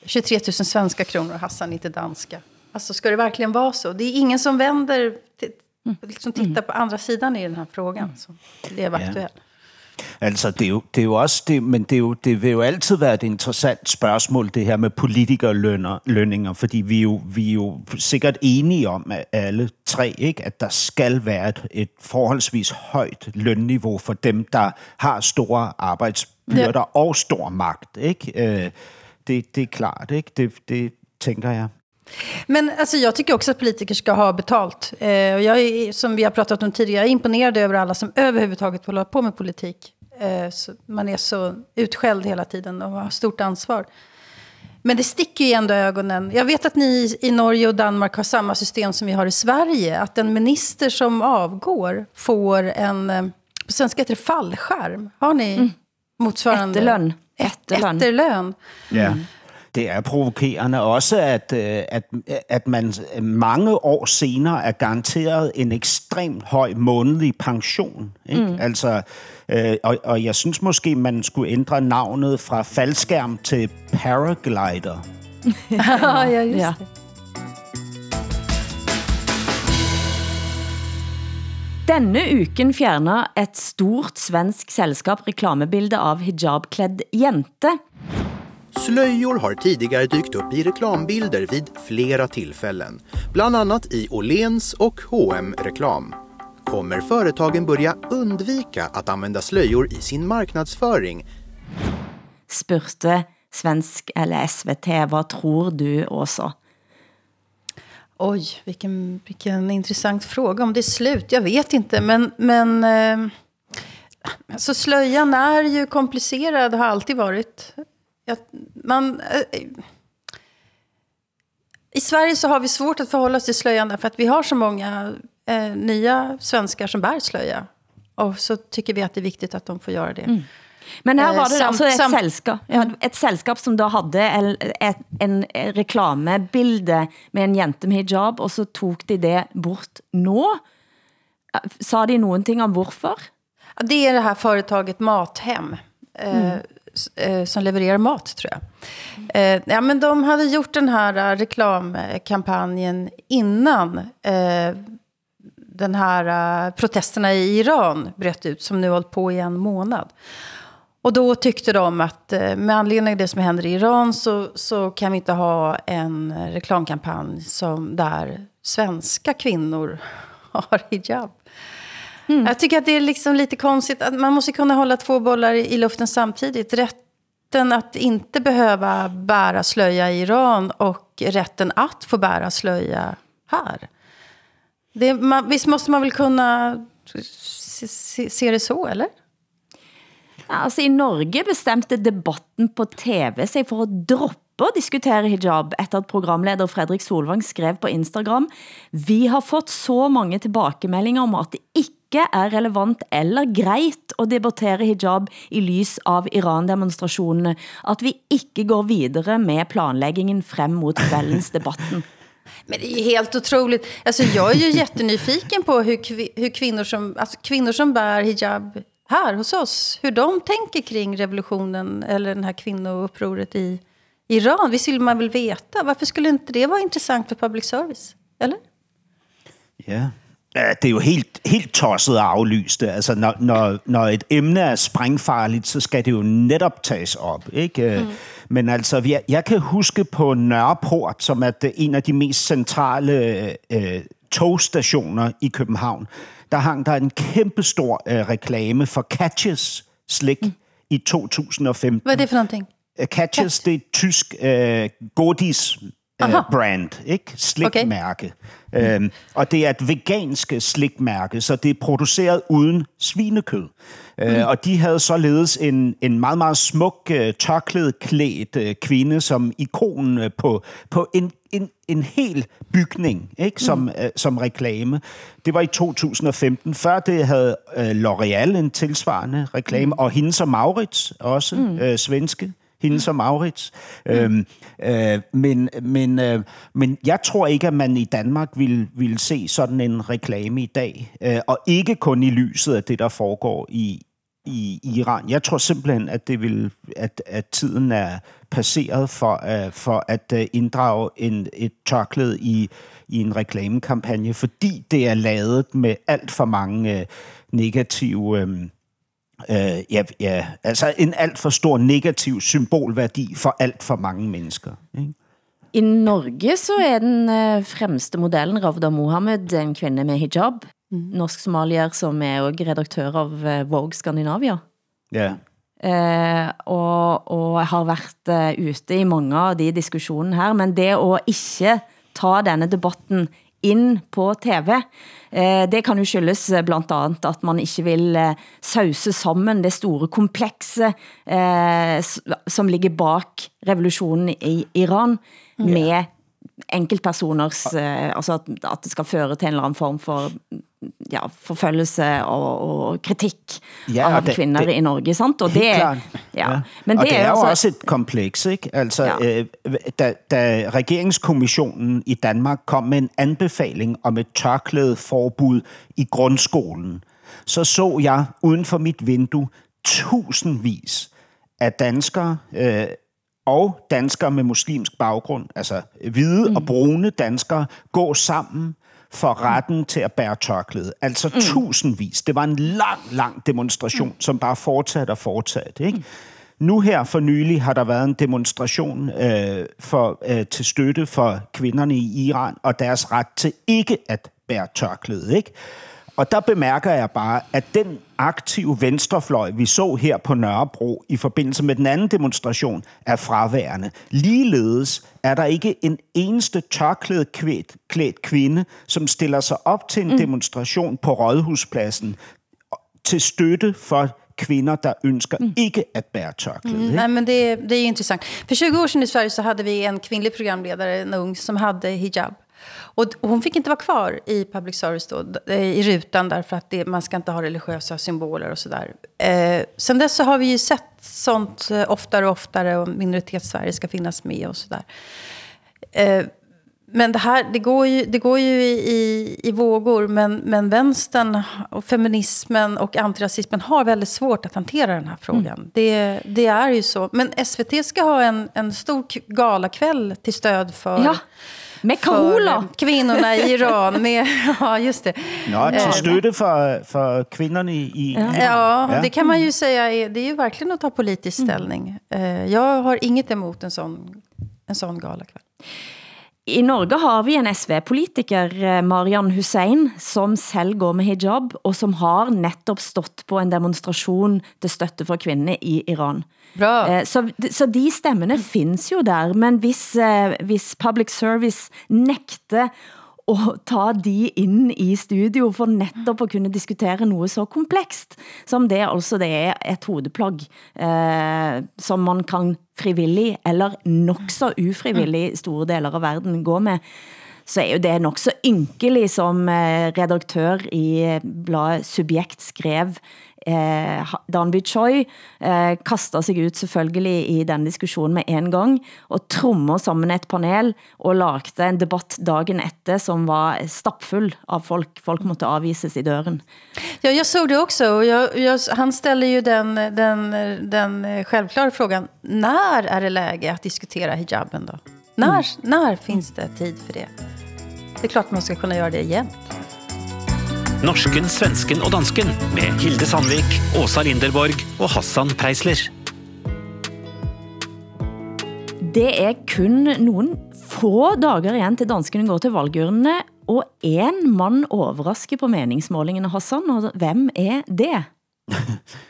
23 000 svenska kronor, Hassan, inte danska. Alltså, ska det verkligen vara så? Det är ingen som vänder, liksom titta på andra sidan i den här frågan. Så det är aktuellt. Ja. Altså, det er jo, det er jo også, det, men det, er jo, det vil jo altid være et interessant spørgsmål, det her med politikerlønninger, fordi vi er, jo, vi er jo sikkert enige om, at alle tre, ikke, at der skal være et, et forholdsvis højt lønniveau for dem, der har store arbejdsbyrder ja. og stor magt. Ikke? Øh, det, det er klart, ikke? Det, det tænker jeg. Men alltså, jag tycker också att politiker ska ha betalt. Eh, jag är, som vi har pratat om tidigare, jag är imponerad över alla som överhuvudtaget håller på med politik. Eh, så man är så utskälld hela tiden och har stort ansvar. Men det sticker ju ändå i ögonen. Jag vet att ni i Norge och Danmark har samma system som vi har i Sverige. Att en minister som avgår får en, eh, på svenska heter det fallskärm. Har ni mm. motsvarande? Efterlön. Efterlön. Efterlön. Ja. Det er provokerende også, at, øh, at, at man mange år senere er garanteret en ekstremt høj månedlig pension. Ikke? Mm. Altså, øh, og, og jeg synes måske, man skulle ændre navnet fra faldskærm til paraglider. ja, just ja. det. Denne uken fjerner et stort svensk selskab reklamebilde av hijabklædd jente. Slöjor har tidigare dykt upp i reklambilder vid flera tillfällen, bland annat i Åhléns och H&M reklam. Kommer företagen börja undvika att använda slöjor i sin marknadsföring? Spurte svensk eller SVT, vad tror du också? Oj, vilken, vilken intressant fråga. Om det är slut, jag vet inte. Men, men eh, alltså slöjan är ju komplicerad, har alltid varit jag, man, äh, I Sverige så har vi svårt att förhålla oss till slöjan därför att vi har så många äh, nya svenskar som bär slöja. Och så tycker vi att det är viktigt att de får göra det. Mm. Men her var det sam, altså et, sam, selskab, ja, et selskab, som da havde en, reklamebilde med en jente med hijab, og så tog de det bort nå. Sa de någonting om hvorfor? Det är det här företaget Mathem. Mm eh, som levererar mat, tror jag. Eh, ja, men de hade gjort den här eh, reklamkampanjen innan eh, den här uh, protesterna i Iran bröt ut, som nu hållit på i en månad. Och då tyckte de att uh, med anledning av det som händer i Iran så, så kan vi inte ha en reklamkampanj som där svenska kvinnor har hijab. Mm. Jag tycker att det är liksom lite konstigt. att Man måste kunna hålla två bollar i, luften samtidigt. Rätten att inte behöva bära slöja i Iran och rätten att få bära slöja här. Det, man, visst måste man väl kunna se, se, se det så, eller? Altså, I Norge bestemte debatten på TV sig for at droppe at diskutere hijab, efter at programleder Fredrik Solvang skrev på Instagram, vi har fått så mange tilbakemeldinger om at det ikke ikke er relevant eller greit at debattere hijab i lys av Iran-demonstrationerne, at vi ikke går videre med planlæggingen frem mot kvällens debatten. Men det är helt otroligt. Alltså, jag är ju jättenyfiken på hur, hur kvinnor, som, alltså, kvinnor som bär hijab här hos oss, hur de tänker kring revolutionen eller den här kvinnoupproret i Iran. Visst vill man väl veta? Varför skulle inte det vara intressant för public service? Eller? Ja, Ja, det er jo helt, helt tosset at aflyse det. Altså, når, når, når et emne er sprængfarligt, så skal det jo netop tages op. Ikke? Mm. Men altså, jeg, jeg kan huske på Nørreport, som er det, en af de mest centrale øh, togstationer i København, der hang der en kæmpestor øh, reklame for Catches slik mm. i 2015. Hvad er det for noget? Catches, Catch. det er et tysk øh, godis uh, brand, ikke? Slikmærke. Okay. Øhm, og det er et vegansk slikmærke, så det er produceret uden svinekød. Øh, mm. Uh, og de havde således en, en meget, meget smuk, uh, tørklædeklædt uh, kvinde som ikon uh, på, på en, en, en hel bygning, ikke? Som, mm. uh, som reklame. Det var i 2015. Før det havde uh, L'Oreal en tilsvarende reklame, mm. og hende som Maurits, også mm. uh, svenske hende som Maurits. Mm. Øhm, øh, men, men, øh, men jeg tror ikke, at man i Danmark vil, vil se sådan en reklame i dag, øh, og ikke kun i lyset af det, der foregår i, i Iran. Jeg tror simpelthen, at det vil, at, at tiden er passeret for, uh, for at uh, inddrage en, et tørklæde i, i en reklamekampagne, fordi det er lavet med alt for mange uh, negative... Uh, øh, ja, ja, altså en alt for stor negativ symbolværdi for alt for mange mennesker. Ikke? I Norge så er den øh, fremste modellen Ravda Mohammed en kvinde med hijab. Mm. Norsk somalier, som er også redaktør av øh, Vogue Skandinavia. Ja. Eh, og, og har været uh, ute i mange av de diskussionene her, men det å ikke ta denne debatten ind på TV. Eh, det kan jo skyldes eh, blandt andet, at man ikke vil eh, sause sammen det store komplekse som ligger bak revolutionen i Iran med enkeltpersoners, altså at, at det skal føre til en eller anden form for ja, forfølgelse og, og kritik ja, av det, kvinder det, i Norge, sant? Og det, ja, ja. Men og det, det er jo også, også et kompleks, ikke? Altså, ja. øh, da, da regeringskommissionen i Danmark kom med en anbefaling om et tørklædeforbud i grundskolen, så så jeg uden for mit vindue tusindvis af danskere, øh, og danskere med muslimsk baggrund, altså hvide mm. og brune danskere, gå sammen for retten til at bære tørklæde. Altså mm. tusindvis. Det var en lang, lang demonstration, mm. som bare fortsatte og fortsatte. Ikke? Mm. Nu her for nylig har der været en demonstration øh, for, øh, til støtte for kvinderne i Iran og deres ret til ikke at bære tørklæde. Ikke? Og der bemærker jeg bare, at den aktive venstrefløj, vi så her på Nørrebro i forbindelse med den anden demonstration, er fraværende. Ligeledes er der ikke en eneste tørklædt klædt kvinde, som stiller sig op til en mm. demonstration på Rådhuspladsen til støtte for kvinder, der ønsker mm. ikke at bære tørklæde. Mm, nej, men det, det är intressant. För 20 år sedan i Sverige så hade vi en kvinnlig programledare, en ung, som hade hijab. Och hon fick inte vara kvar i public service då, i rutan därför att det, man ska inte ha religiösa symboler och sådär. Eh, sen dess så har vi ju sett sånt eh, oftare och oftare och minoritetssverige ska finnas med och sådär. Eh, men det här, det går ju, det går ju i, i vågor, men, men vänstern och feminismen och antirasismen har väldigt svårt att hantera den här frågan. Mm. Det, det är ju så. Men SVT ska ha en, en stor galakväll till stöd för ja med Carola. kvinnorna i Iran. Med, ja, just det. Ja, till støtte för, för kvinnorna i, i ja. Det kan man ju säga. Är, det är ju verkligen att ta politisk mm. ställning. Mm. Jag har inget emot en sån, en sån galakväll. I Norge har vi en SV-politiker, eh, Marian Hussein, som selv går med hijab, og som har netop stått på en demonstration til støtte for kvinder i Iran. Bra. Eh, så, så de stemmene finns jo der, men hvis, eh, hvis public service nægter og ta de ind i studio for netop at kunne diskutere noget så komplekst, som det altså det er et hodeplagg, eh, som man kan frivillig eller nok så ufrivillig store deler av verden gå med, så er jo det nok så ynkelig som eh, redaktør i eh, bladet Subjekt skrev eh, Danby Choi eh, kaster sig ut selvfølgelig i den diskussionen med en gang, og trommer sammen et panel, og lagde en debatt dagen efter, som var stappfull av folk. Folk måtte avvises i døren. Ja, jag såg det också. Och jag, jag, han ställer ju den, den, den självklara frågan, när är det läge att diskutera hijaben då? När, mm. när finns det tid för det? Det är klart man ska kunna göra det igen. Norsken, svensken og dansken med Hilde Sandvik, Åsa Linderborg og Hassan Preisler. Det er kun nogle få dager igen til danskene går til valgurnene, og en mand overrasker på meningsmålingene, Hassan, og hvem er det?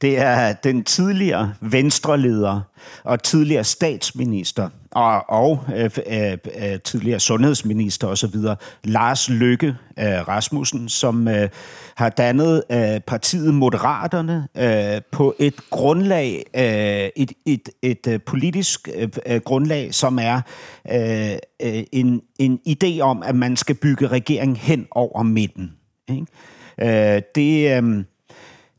Det er den tidligere venstreleder og tidligere statsminister og, og øh, øh, øh tidligere sundhedsminister osv., Lars Løkke øh, Rasmussen, som øh, har dannet øh, partiet Moderaterne øh, på et grundlag, øh, et, et, et øh, politisk øh, øh grundlag, som er øh, øh, en, en idé om, at man skal bygge regeringen hen over midten. Ikke? Øh, det... Øh,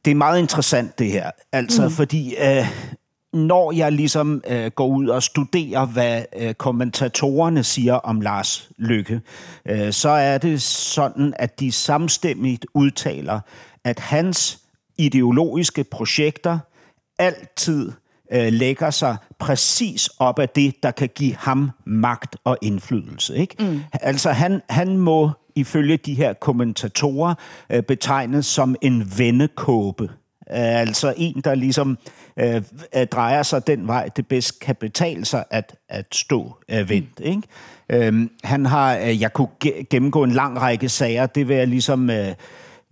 det er meget interessant det her, altså mm. fordi øh, når jeg ligesom øh, går ud og studerer, hvad øh, kommentatorerne siger om Lars Lykke, øh, så er det sådan, at de samstemmigt udtaler, at hans ideologiske projekter altid øh, lægger sig præcis op af det, der kan give ham magt og indflydelse. Ikke? Mm. Altså han, han må ifølge de her kommentatorer øh, betegnes som en vendekåbe. Øh, altså en, der ligesom øh, øh, drejer sig den vej, det bedst kan betale sig at, at stå øh, vendt. Mm. Ikke? Øh, han har, øh, jeg kunne gennemgå en lang række sager, det vil jeg ligesom... Øh,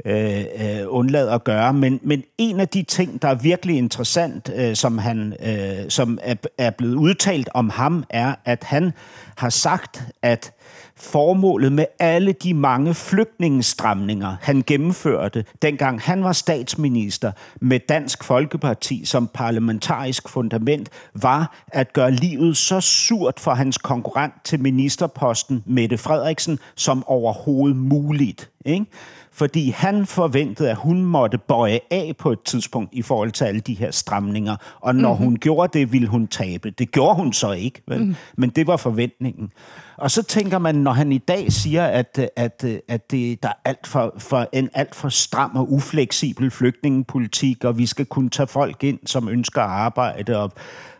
øh, øh, undlade at gøre. Men, men en af de ting, der er virkelig interessant, øh, som, han, øh, som er, er blevet udtalt om ham, er, at han har sagt, at formålet med alle de mange flygtningestramninger, han gennemførte, dengang han var statsminister med Dansk Folkeparti som parlamentarisk fundament, var at gøre livet så surt for hans konkurrent til ministerposten, Mette Frederiksen, som overhovedet muligt. Ikke? fordi han forventede, at hun måtte bøje af på et tidspunkt i forhold til alle de her stramninger, og når mm-hmm. hun gjorde det, ville hun tabe. Det gjorde hun så ikke, vel? Mm. men det var forventningen. Og så tænker man, når han i dag siger, at, at, at det, der er alt for, for en alt for stram og ufleksibel flygtningepolitik, og vi skal kunne tage folk ind, som ønsker at arbejde og,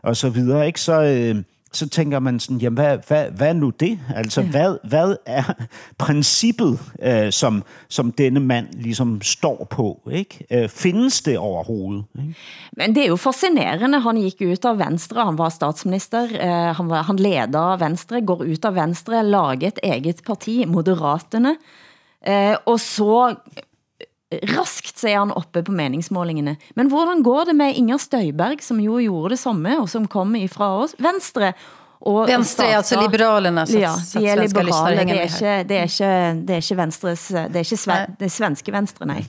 og så videre, ikke? så... Øh, så tænker man sådan, jamen hvad, hvad, hvad er nu det? Altså, ja. hvad, hvad er princippet, øh, som, som denne mand ligesom står på? Ikke? Øh, findes det overhovedet? Ikke? Men det er jo fascinerende. Han gik ud af Venstre, han var statsminister, øh, han, var, han leder Venstre, går ud af Venstre, lager et eget parti, Moderaterne, øh, og så raskt så er han oppe på meningsmålingene. Men hvordan går det med Inger Støjberg, som jo gjorde det samme, og som kom ifra oss, Venstre, og Venstre er altså Liberalerna, så, ja, de er liberale, det er, ikke, det, er ikke, det er ikke Venstres, det er ikke sve, det er svenske Venstre, nej,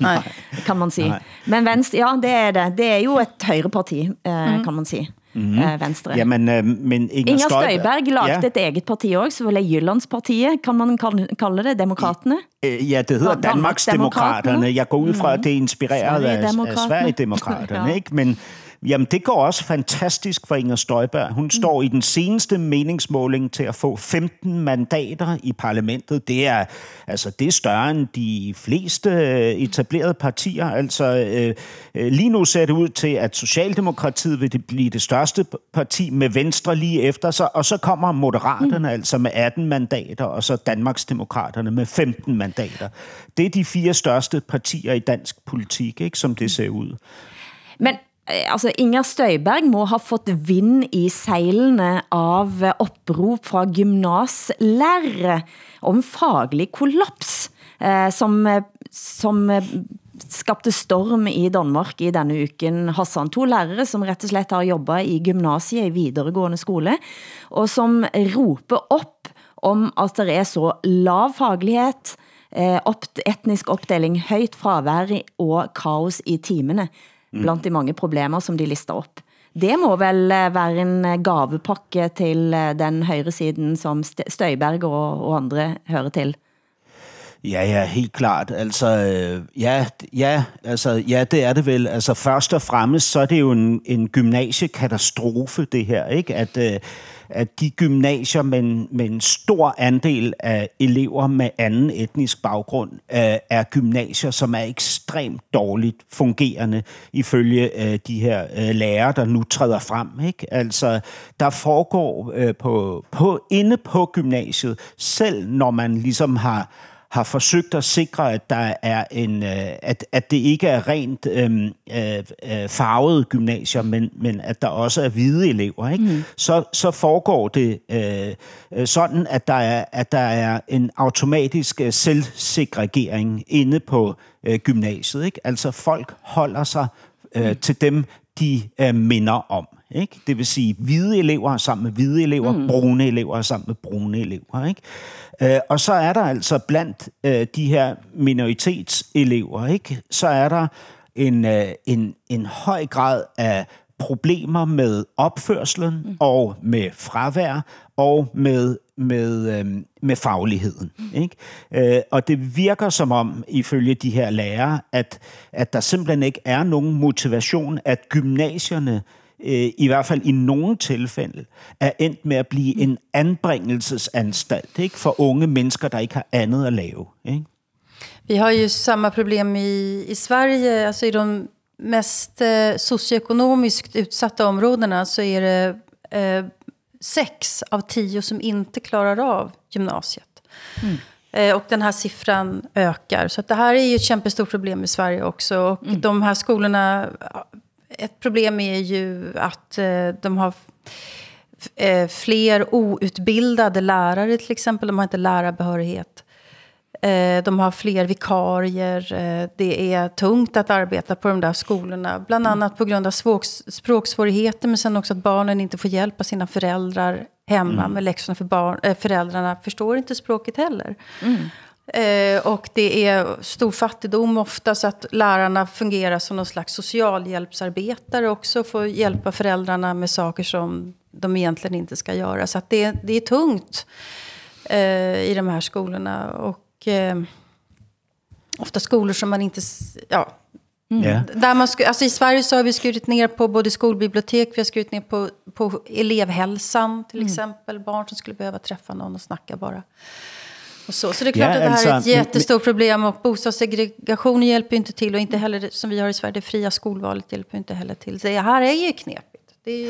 kan man sige. Nej. Men Venstre, ja, det er det. Det er jo et højreparti, eh, mm. kan man sige. Mm. Uh, Venstre. Ja, men, uh, men Inger, Inger Støjberg lagde ja. et eget parti også, så Jyllandspartiet, kan man kalde det, Demokraterne? Ja, det hedder Danmarksdemokraterne. Jeg går ud fra, at det er inspireret af, af Sverigedemokraterne, ja. ikke? Men, Jamen, det går også fantastisk for Inger Støjberg. Hun mm. står i den seneste meningsmåling til at få 15 mandater i parlamentet. Det er, altså, det er større end de fleste øh, etablerede partier. Altså, øh, øh, lige nu ser det ud til, at Socialdemokratiet vil blive det største parti med Venstre lige efter sig, og så kommer Moderaterne mm. altså med 18 mandater, og så Danmarksdemokraterne med 15 mandater. Det er de fire største partier i dansk politik, ikke, som det ser ud. Men Eh, altså Inger Støjberg må ha fått vind i sejlene av eh, opprop fra gymnaslærere om faglig kollaps, eh, som, som skabte storm i Danmark i denne uken. Hassan, to lærere som rett og slett har jobbet i gymnasiet i videregående skole, og som roper op om at der er så lav faglighed, eh, etnisk opdeling, højt fravær og kaos i timene. Mm. blandt de mange problemer, som de lister op. Det må vel eh, være en eh, gavepakke til eh, den højre siden, som Støjberg og, og andre hører til. Ja, ja, helt klart. Altså, øh, ja, ja, altså, ja, det er det vel. Altså, først og fremmest, så er det jo en, en gymnasiekatastrofe, det her, ikke? At, øh, at de gymnasier med en, med en stor andel af elever med anden etnisk baggrund øh, er gymnasier, som er ekstremt dårligt fungerende ifølge øh, de her øh, lærere, der nu træder frem. Ikke? Altså, der foregår øh, på, på, inde på gymnasiet, selv når man ligesom har har forsøgt at sikre, at der er en, øh, at, at det ikke er rent øh, øh, farvet gymnasier, men, men at der også er hvide elever, ikke? Mm. Så, så foregår det øh, sådan, at der, er, at der er en automatisk øh, selvsegregering inde på øh, gymnasiet. Ikke? Altså folk holder sig øh, mm. til dem, de øh, minder om. Ikke? Det vil sige, hvide elever sammen med hvide elever, mm. brune elever sammen med brune elever. Ikke? Øh, og så er der altså blandt øh, de her minoritetselever, ikke? så er der en, øh, en, en høj grad af problemer med opførselen mm. og med fravær og med med, øh, med fagligheden. Mm. Ikke? Øh, og det virker som om, ifølge de her lærere, at, at der simpelthen ikke er nogen motivation, at gymnasierne øh, i hvert fald i nogle tilfælde, er endt med at blive en anbringelsesanstalt ikke? for unge mennesker, der ikke har andet at lave. Ikke? Vi har ju samma problem i, i Sverige, alltså i de mest eh, socioekonomiskt utsatta områdena så är det eh, sex av tio som inte klarar av gymnasiet. Mm. Eh, och den här siffran ökar. Så att det här är ju ett kämpestort problem i Sverige också. Och mm. de här skolorna ett problem är ju att eh, de har eh, fler outbildade lärare till exempel. De har inte lärarbehörighet. Eh, De har fler vikarier. Eh, Det är tungt att arbeta på de där skolorna. Bland annat på grund av svåks- språksvårigheter. Men sen också att barnen inte får hjälp av sina föräldrar hemma Mm. med läxorna. För barn, eh, föräldrarna förstår inte språket heller. Eh, och det är stor fattigdom ofta så att lärarna fungerar som någon slags socialhjälpsarbetare också. Får hjälpa föräldrarna med saker som de egentligen inte ska göra. Så att det, det är tungt eh, i de här skolorna. Och eh, ofta skolor som man inte... Ja, Ja. där man sku, alltså I Sverige så har vi skurit ner på både skolbibliotek, vi har skurit ner på, på elevhälsan till exempel. Barn som skulle behöva träffa någon och snacka bara. Och så. så det är klart Ja, att det här alltså, är ett jättestort problem och bostadssegregationen hjälper ju inte till och inte heller som vi har i Sverige, det fria skolvalet hjälper inte heller till. Så det här är ju knepigt. Det ju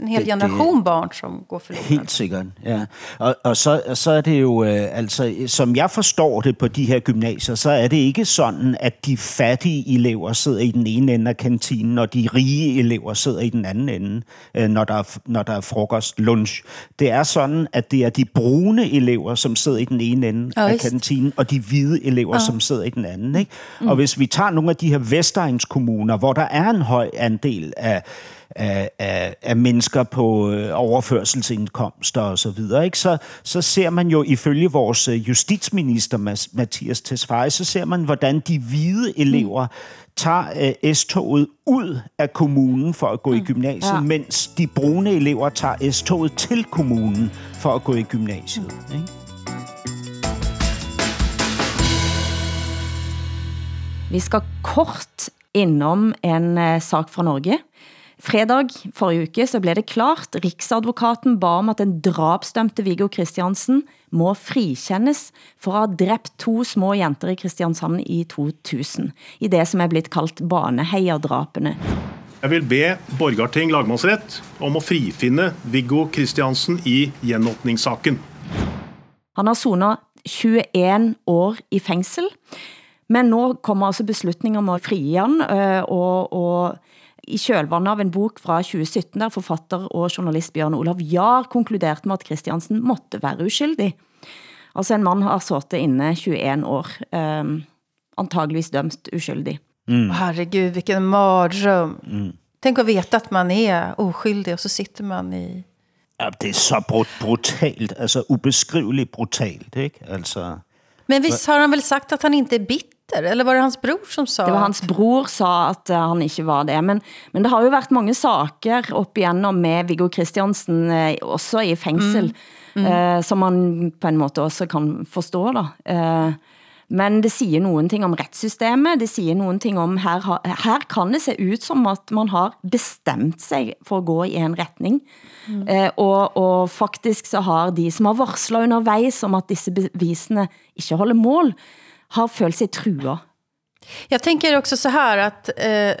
en hel Det- det- generation barn som går förlorad. Helt sikkert, ja. Og, og så, så er det jo, øh, altså, som jeg forstår det på de her gymnasier, så er det ikke sådan, at de fattige elever sidder i den ene ende af kantinen, og de rige elever sidder i den anden ende, øh, når, der er, når der er frokost, lunch. Det er sådan, at det er de brune elever, som sidder i den ene ende Ja, af kantinen, og de hvide elever, Ja. som sidder i den anden. Ikke? Og hvis vi tager nogle af de her Vestegnskommuner, hvor der er en høj andel af af, af, af mennesker på øh, overførselsindkomster og så videre, ikke? Så, så ser man jo ifølge vores øh, justitsminister Mathias Tesfaye, så ser man, hvordan de hvide elever tager øh, S-toget ud af kommunen for at gå i gymnasiet, Ja. mens de brune elever tager S-toget til kommunen for at gå i gymnasiet. Ikke? Vi skal kort innom en eh, sak fra Norge. Fredag forrige uke så blev det klart, Riksadvokaten ba om at den drapsdømte Viggo Kristiansen må frikendes for at ha drept to små jenter i Kristiansand i 2000, i det som er blitt kalt baneheierdrapene. Jeg vil be Borgarting lagmannsrett om å frifinne Viggo Kristiansen i gjenåpningssaken. Han har zonet 21 år i fængsel, men nå kommer altså beslutningen om at frige han, og, og i kjølvandet av en bok fra 2017, der forfatter og journalist Bjørn Olav Jahr konkluderte med, at Christiansen måtte være uskyldig. Altså en mand har suttet inne 21 år, øh, antageligvis dømt uskyldig. Herregud, vilken mardröm. Tänk att veta att man är oskyldig och så sitter man i... Ja, det er så brut- brutalt, altså ubeskriveligt brutalt, ikke? Altså, Men visst har han väl sagt att han inte är bitter? Eller var det hans bror som sa? Det var hans bror sa at uh, han ikke var det, men, men det har jo været mange saker op igjennom med Viggo Kristiansen, uh, også i fængsel, mm. Mm. Uh, som man på en måte også kan forstå da. Men det siger nogen ting om retssystemet, det siger nogen ting om, her, her kan det se ut som at man har bestemt sig for at gå i en retning, mm. uh, og, og faktisk så har de, som har varslet undervejs om at disse bevisene ikke holder mål, har følt sig trua. Jag tänker också så här att eh,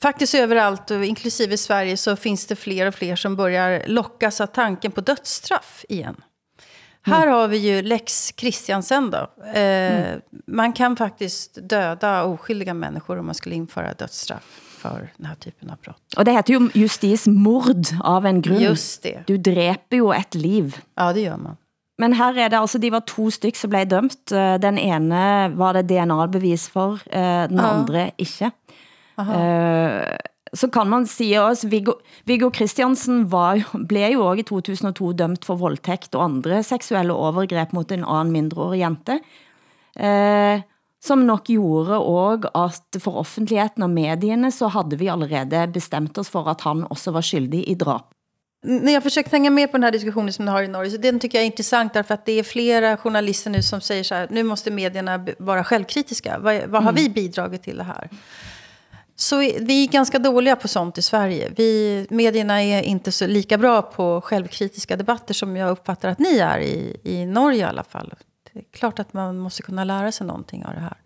faktiskt överallt, och inklusive Sverige, så finns det fler och fler som börjar lockas av tanken på dödsstraff igen. Här har vi ju Lex Christiansen då. Eh, Man kan faktiskt döda oskyldiga människor om man skulle införa dödsstraff för den här typen av brott. Og det heter jo justismord av en grund. Just det. Du dræber jo et liv. Ja, det gör man. Men her er det altså, de var to styk som blev dømt. Eh, Den ene var det DNA-bevis for, eh, den Ja. andre ikke. Eh, Så kan man sige også, Viggo, Viggo Kristiansen var, blev jo også i 2002 dømt for voldtægt og andre seksuelle overgreb mot en anden mindreårig jente. Eh, som nok gjorde også at for offentligheden og medierne, så havde vi allerede bestemt oss for at han også var skyldig i drap. När jag försökt hänga med på den här diskussionen som ni har i Norge, så den tycker jag är intressant därför att det är flera journalister nu som säger så här, nu måste medierna vara självkritiska. Vad, vad har vi bidragit till det här? Så vi är ganska dåliga på sånt i Sverige. Vi, medierna är inte så lika bra på självkritiska debatter som jag uppfattar att ni är i, i Norge i alla fall. Det är klart att man måste kunna lära sig någonting av det här.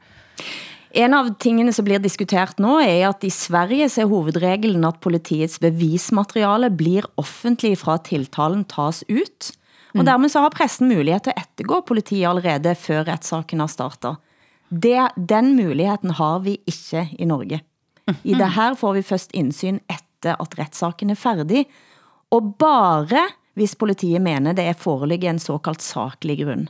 En av tingene som blir diskutert nu er at i Sverige så er hovedreglen at politiets bevismateriale blir offentlig fra tiltalen tas ut. Og dermed så har pressen mulighed til at ettergå politiet allerede før retssaken har startet. Det, den muligheden har vi ikke i Norge. I det her får vi først indsyn efter at retssaken er færdig, og bare hvis politiet mener det er foreligget en såkaldt saklig grund.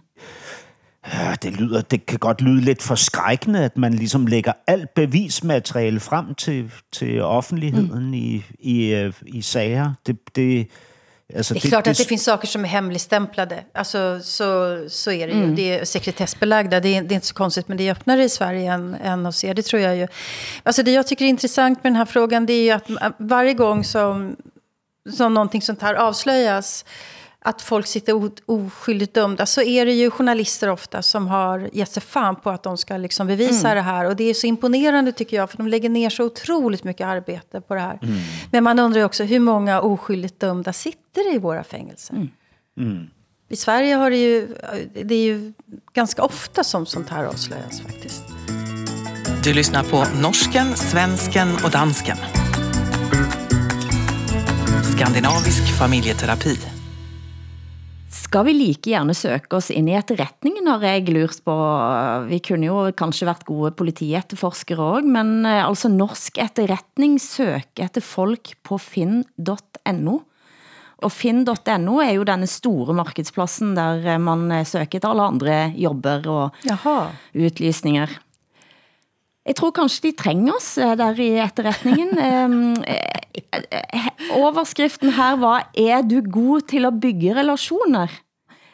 Ja, det, lyder, det kan godt lyde lidt forskrækkende, at man ligesom lægger alt bevismateriale frem til, til offentligheden mm. i, i, øh, i sager. Det, det, alltså det är klart det, att det finns saker som är hemligstämplade. Alltså, så, så är det ju. Mm. Det är sekretessbelagda. Det är, det är inte så konstigt, men det är öppnare i Sverige än, än hos er. Det tror jag ju. Alltså det jag tycker är intressant med den här frågan, det är ju att varje gång som, som någonting sånt här avslöjas att folk sitter oskyldigt dömda så är det ju journalister ofta som har gett sig fan på att de ska liksom bevisa mm. det här. Och det är så imponerande tycker jag, för de lägger ner så otroligt mycket arbete på det här. Mm. Men man undrar ju också hur många oskyldigt dömda sitter i våra fängelser. Mm. mm. I Sverige har det ju, det är ju ganska ofta som sånt här avslöjas faktiskt. Du lyssnar på norsken, svensken och dansken. Skandinavisk familjeterapi. Skal vi like gjerne søke oss ind i etterretningen, har jeg lurt på. Vi kunne jo kanskje vært gode politietterforskere også, men eh, altså norsk etterretning søker etter folk på finn.no. Og finn.no er jo denne store markedsplassen der eh, man eh, søker til alle andre jobber og Jaha. utlysninger. Jeg tror kanskje de trenger oss der i etterretningen. Overskriften her var, er du god til at bygge relationer?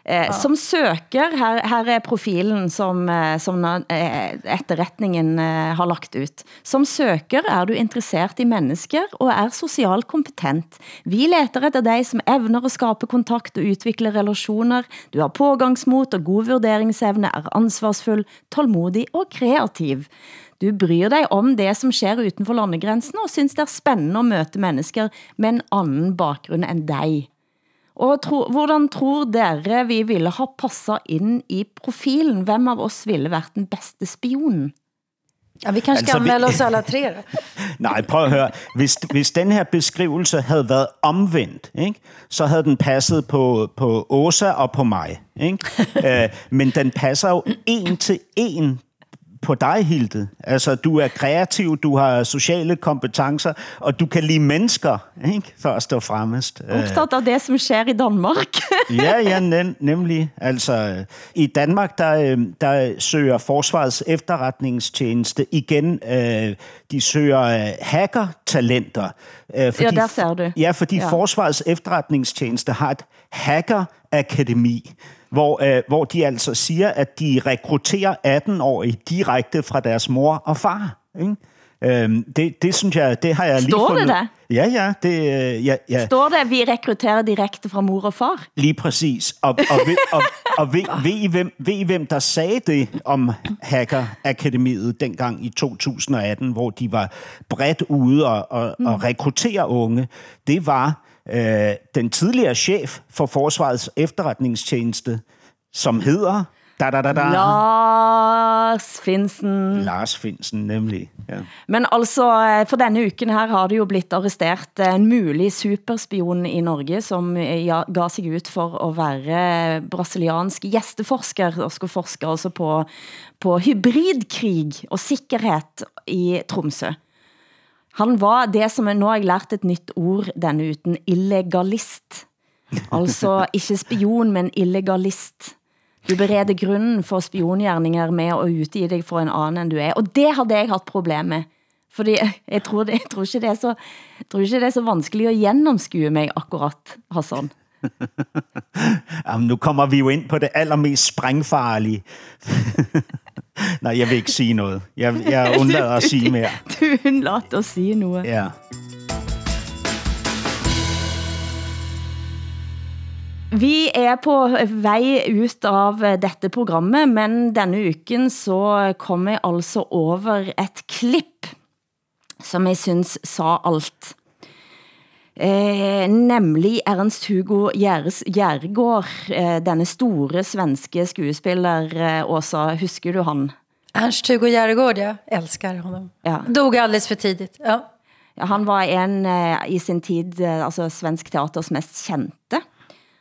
Eh, som søker, her, her er profilen som, eh, som eh, etterretningen eh, har lagt ut. Som søker er du interessert i mennesker og er socialt kompetent. Vi leter efter dig som evner at skabe kontakt og udvikle relationer. Du har pågangsmot og god vurderingsevne, er ansvarsfull, tålmodig og kreativ. Du bryr dig om det som sker utenfor landegrænsen og synes det er spændende at møte mennesker med en anden baggrund end dig. Og tro, hvordan tror dere vi ville ha passet ind i profilen? Hvem av oss ville været den bedste spionen? Ja, vi kanskje altså, anmelde vi... os alle tre. Nej, prøv at høre. Hvis, hvis den her beskrivelse havde været omvendt, ikke, så havde den passet på, på Åsa og på mig. Ikke? øh, men den passer jo en til en på dig, Hilde. Altså, du er kreativ, du har sociale kompetencer, og du kan lide mennesker, ikke? først og fremmest. Optaget af det, som sker i Danmark. ja, ja, nem, nemlig. Altså, i Danmark, der, øh, der søger Forsvarets efterretningstjeneste igen, øh, de søger øh, hacker-talenter. Øh, fordi, ja, der ser du. Ja, fordi ja. Forsvarets efterretningstjeneste har et hacker-akademi, hvor, øh, hvor de altså siger, at de rekrutterer 18-årige direkte fra deres mor og far. Ikke? Øhm, det, det synes jeg, det har jeg lige Står det der? Ja, ja. Det, øh, ja, ja. Står det, at vi rekrutterer direkte fra mor og far? Lige præcis. Og, og, ved, og, og ved, ved, I, hvem, ved I, hvem der sagde det om Hacker Akademiet dengang i 2018, hvor de var bredt ude og, og, mm. og rekruttere unge? Det var øh, den tidligere chef for Forsvarets efterretningstjeneste, som hedder... Da, da, da, da. Lars Finsen. Lars Finsen, nemlig. Ja. Men altså, øh, for denne uken her har det jo blitt arrestert en mulig superspion i Norge, som ja, gav sig ut for at være brasiliansk gæsteforsker, og skulle forske altså på, på hybridkrig og sikkerhed i Tromsø. Han var det som, nu har jeg lært et nytt ord denne uten, illegalist. Altså ikke spion, men illegalist. Du bereder grunden for spiongjerninger med at utgive dig for en anden end du er. Og det har jeg haft problem med. Fordi jeg tror, det, jeg tror, ikke, det er så, jeg tror ikke det er så vanskeligt at gennemskue mig akkurat, Hassan. Jamen, nu kommer vi jo ind på det allermest sprængfarlige. Nej, jeg vil ikke sige noget. Jeg, jeg undlader at sige mere. Du undlader at sige noget. Ja. Vi er på vej ut av dette programmet, men denne uken så kom jeg altså over et klip, som jeg synes sa alt. Eh, nemlig Ernst Hugo Jergård, eh, denne store svenske skuespiller, eh, Åsa, husker du han? Ernst Hugo Jergård, ja. Älskar honom. Ja. Dog alldeles för tidigt. Ja. Ja, han var en eh, i sin tid, eh, altså svensk teaters mest känte.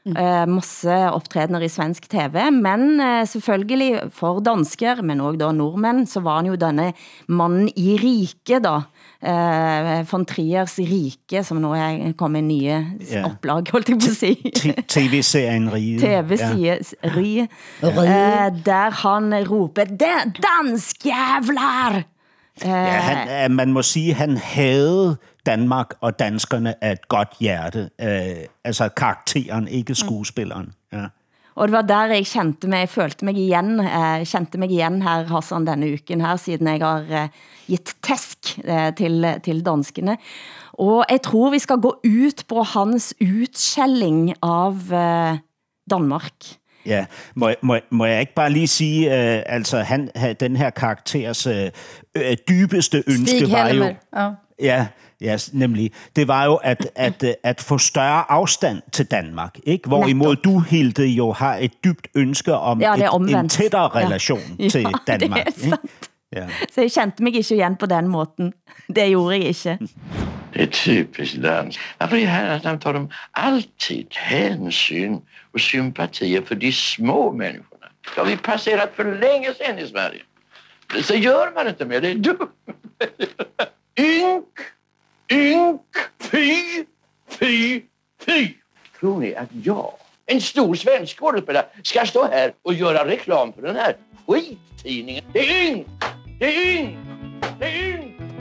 Eh, masse optrædener i svensk tv, men eh, selvfølgelig for dansker, men også da nordmænd, så var han jo denne mannen i rike da, eh, von Triers rike, som nu er kommet i nye Ja. oplag, holdt jeg på at sige. TV-serien Rige. TV-serie, ja. eh, der han roper, det danskjævlar! Eh, Ja, han, øh, man må sige, han havde Danmark og danskerne af et godt hjerte. Øh, altså karakteren, ikke skuespilleren. Ja. Og det var der jeg kjente mig, jeg følte mig igen, eh, kjente mig igen her, Hassan, denne uken her, siden jeg har eh, gitt tesk eh, til, til danskene. Og jeg tror vi skal gå ut på hans utskælling av eh, Danmark. Ja, må, må, må jeg ikke bare lige sige, øh, altså han, ha- den her karakters øh, dybeste ønske Stig var jo... Helmer. Ja. Ja, ja, nemlig. Det var jo at, at, øh, at få større afstand til Danmark. Ikke? Hvorimod du, Hilde, jo har et dybt ønske om Ja, er et, en tættere Ja. relation Ja, til det er Danmark. ikke? sant. Ja. Så jeg kjente mig ikke igen på den måten. Det gjorde jeg ikke. Det är typiskt danskt. Varför i herrans tar de alltid hänsyn och sympatier för de små människorna? Det har vi passerat för länge sedan i Sverige. Så gör man inte mer, det är dumt. Ynk, Ink, fy, fy, fy. Tror ni att jag, en stor svensk skådespelare, ska stå här och göra reklam för den här skittidningen? Det är ink! det är ink! det är ink!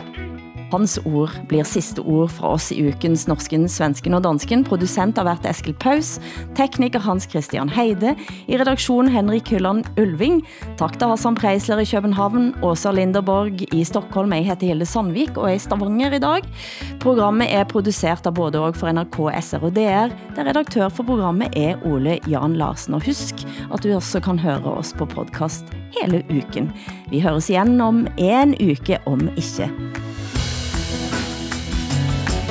Hans ord blir sidste ord fra oss i ukens Norsken, Svensken og Dansken. Producent har været Eskil Paus, tekniker Hans Christian Heide, i redaktion Henrik Hylland Ulving. Tak til Hassan Preisler i København, Åsa Linderborg i Stockholm, jeg heter Hilde Sandvik og er i Stavanger i dag. Programmet er produceret av både og for NRK, SR og DR, der redaktør for programmet er Ole Jan Larsen. Og husk at du også kan høre oss på podcast hele uken. Vi høres igen om en uke om ikke.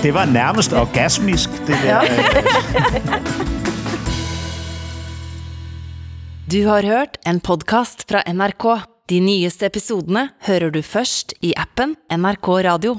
Det var nærmest orgasmisk, det der. Du har hørt en podcast fra NRK. De nyeste episodene hører du først i appen NRK Radio.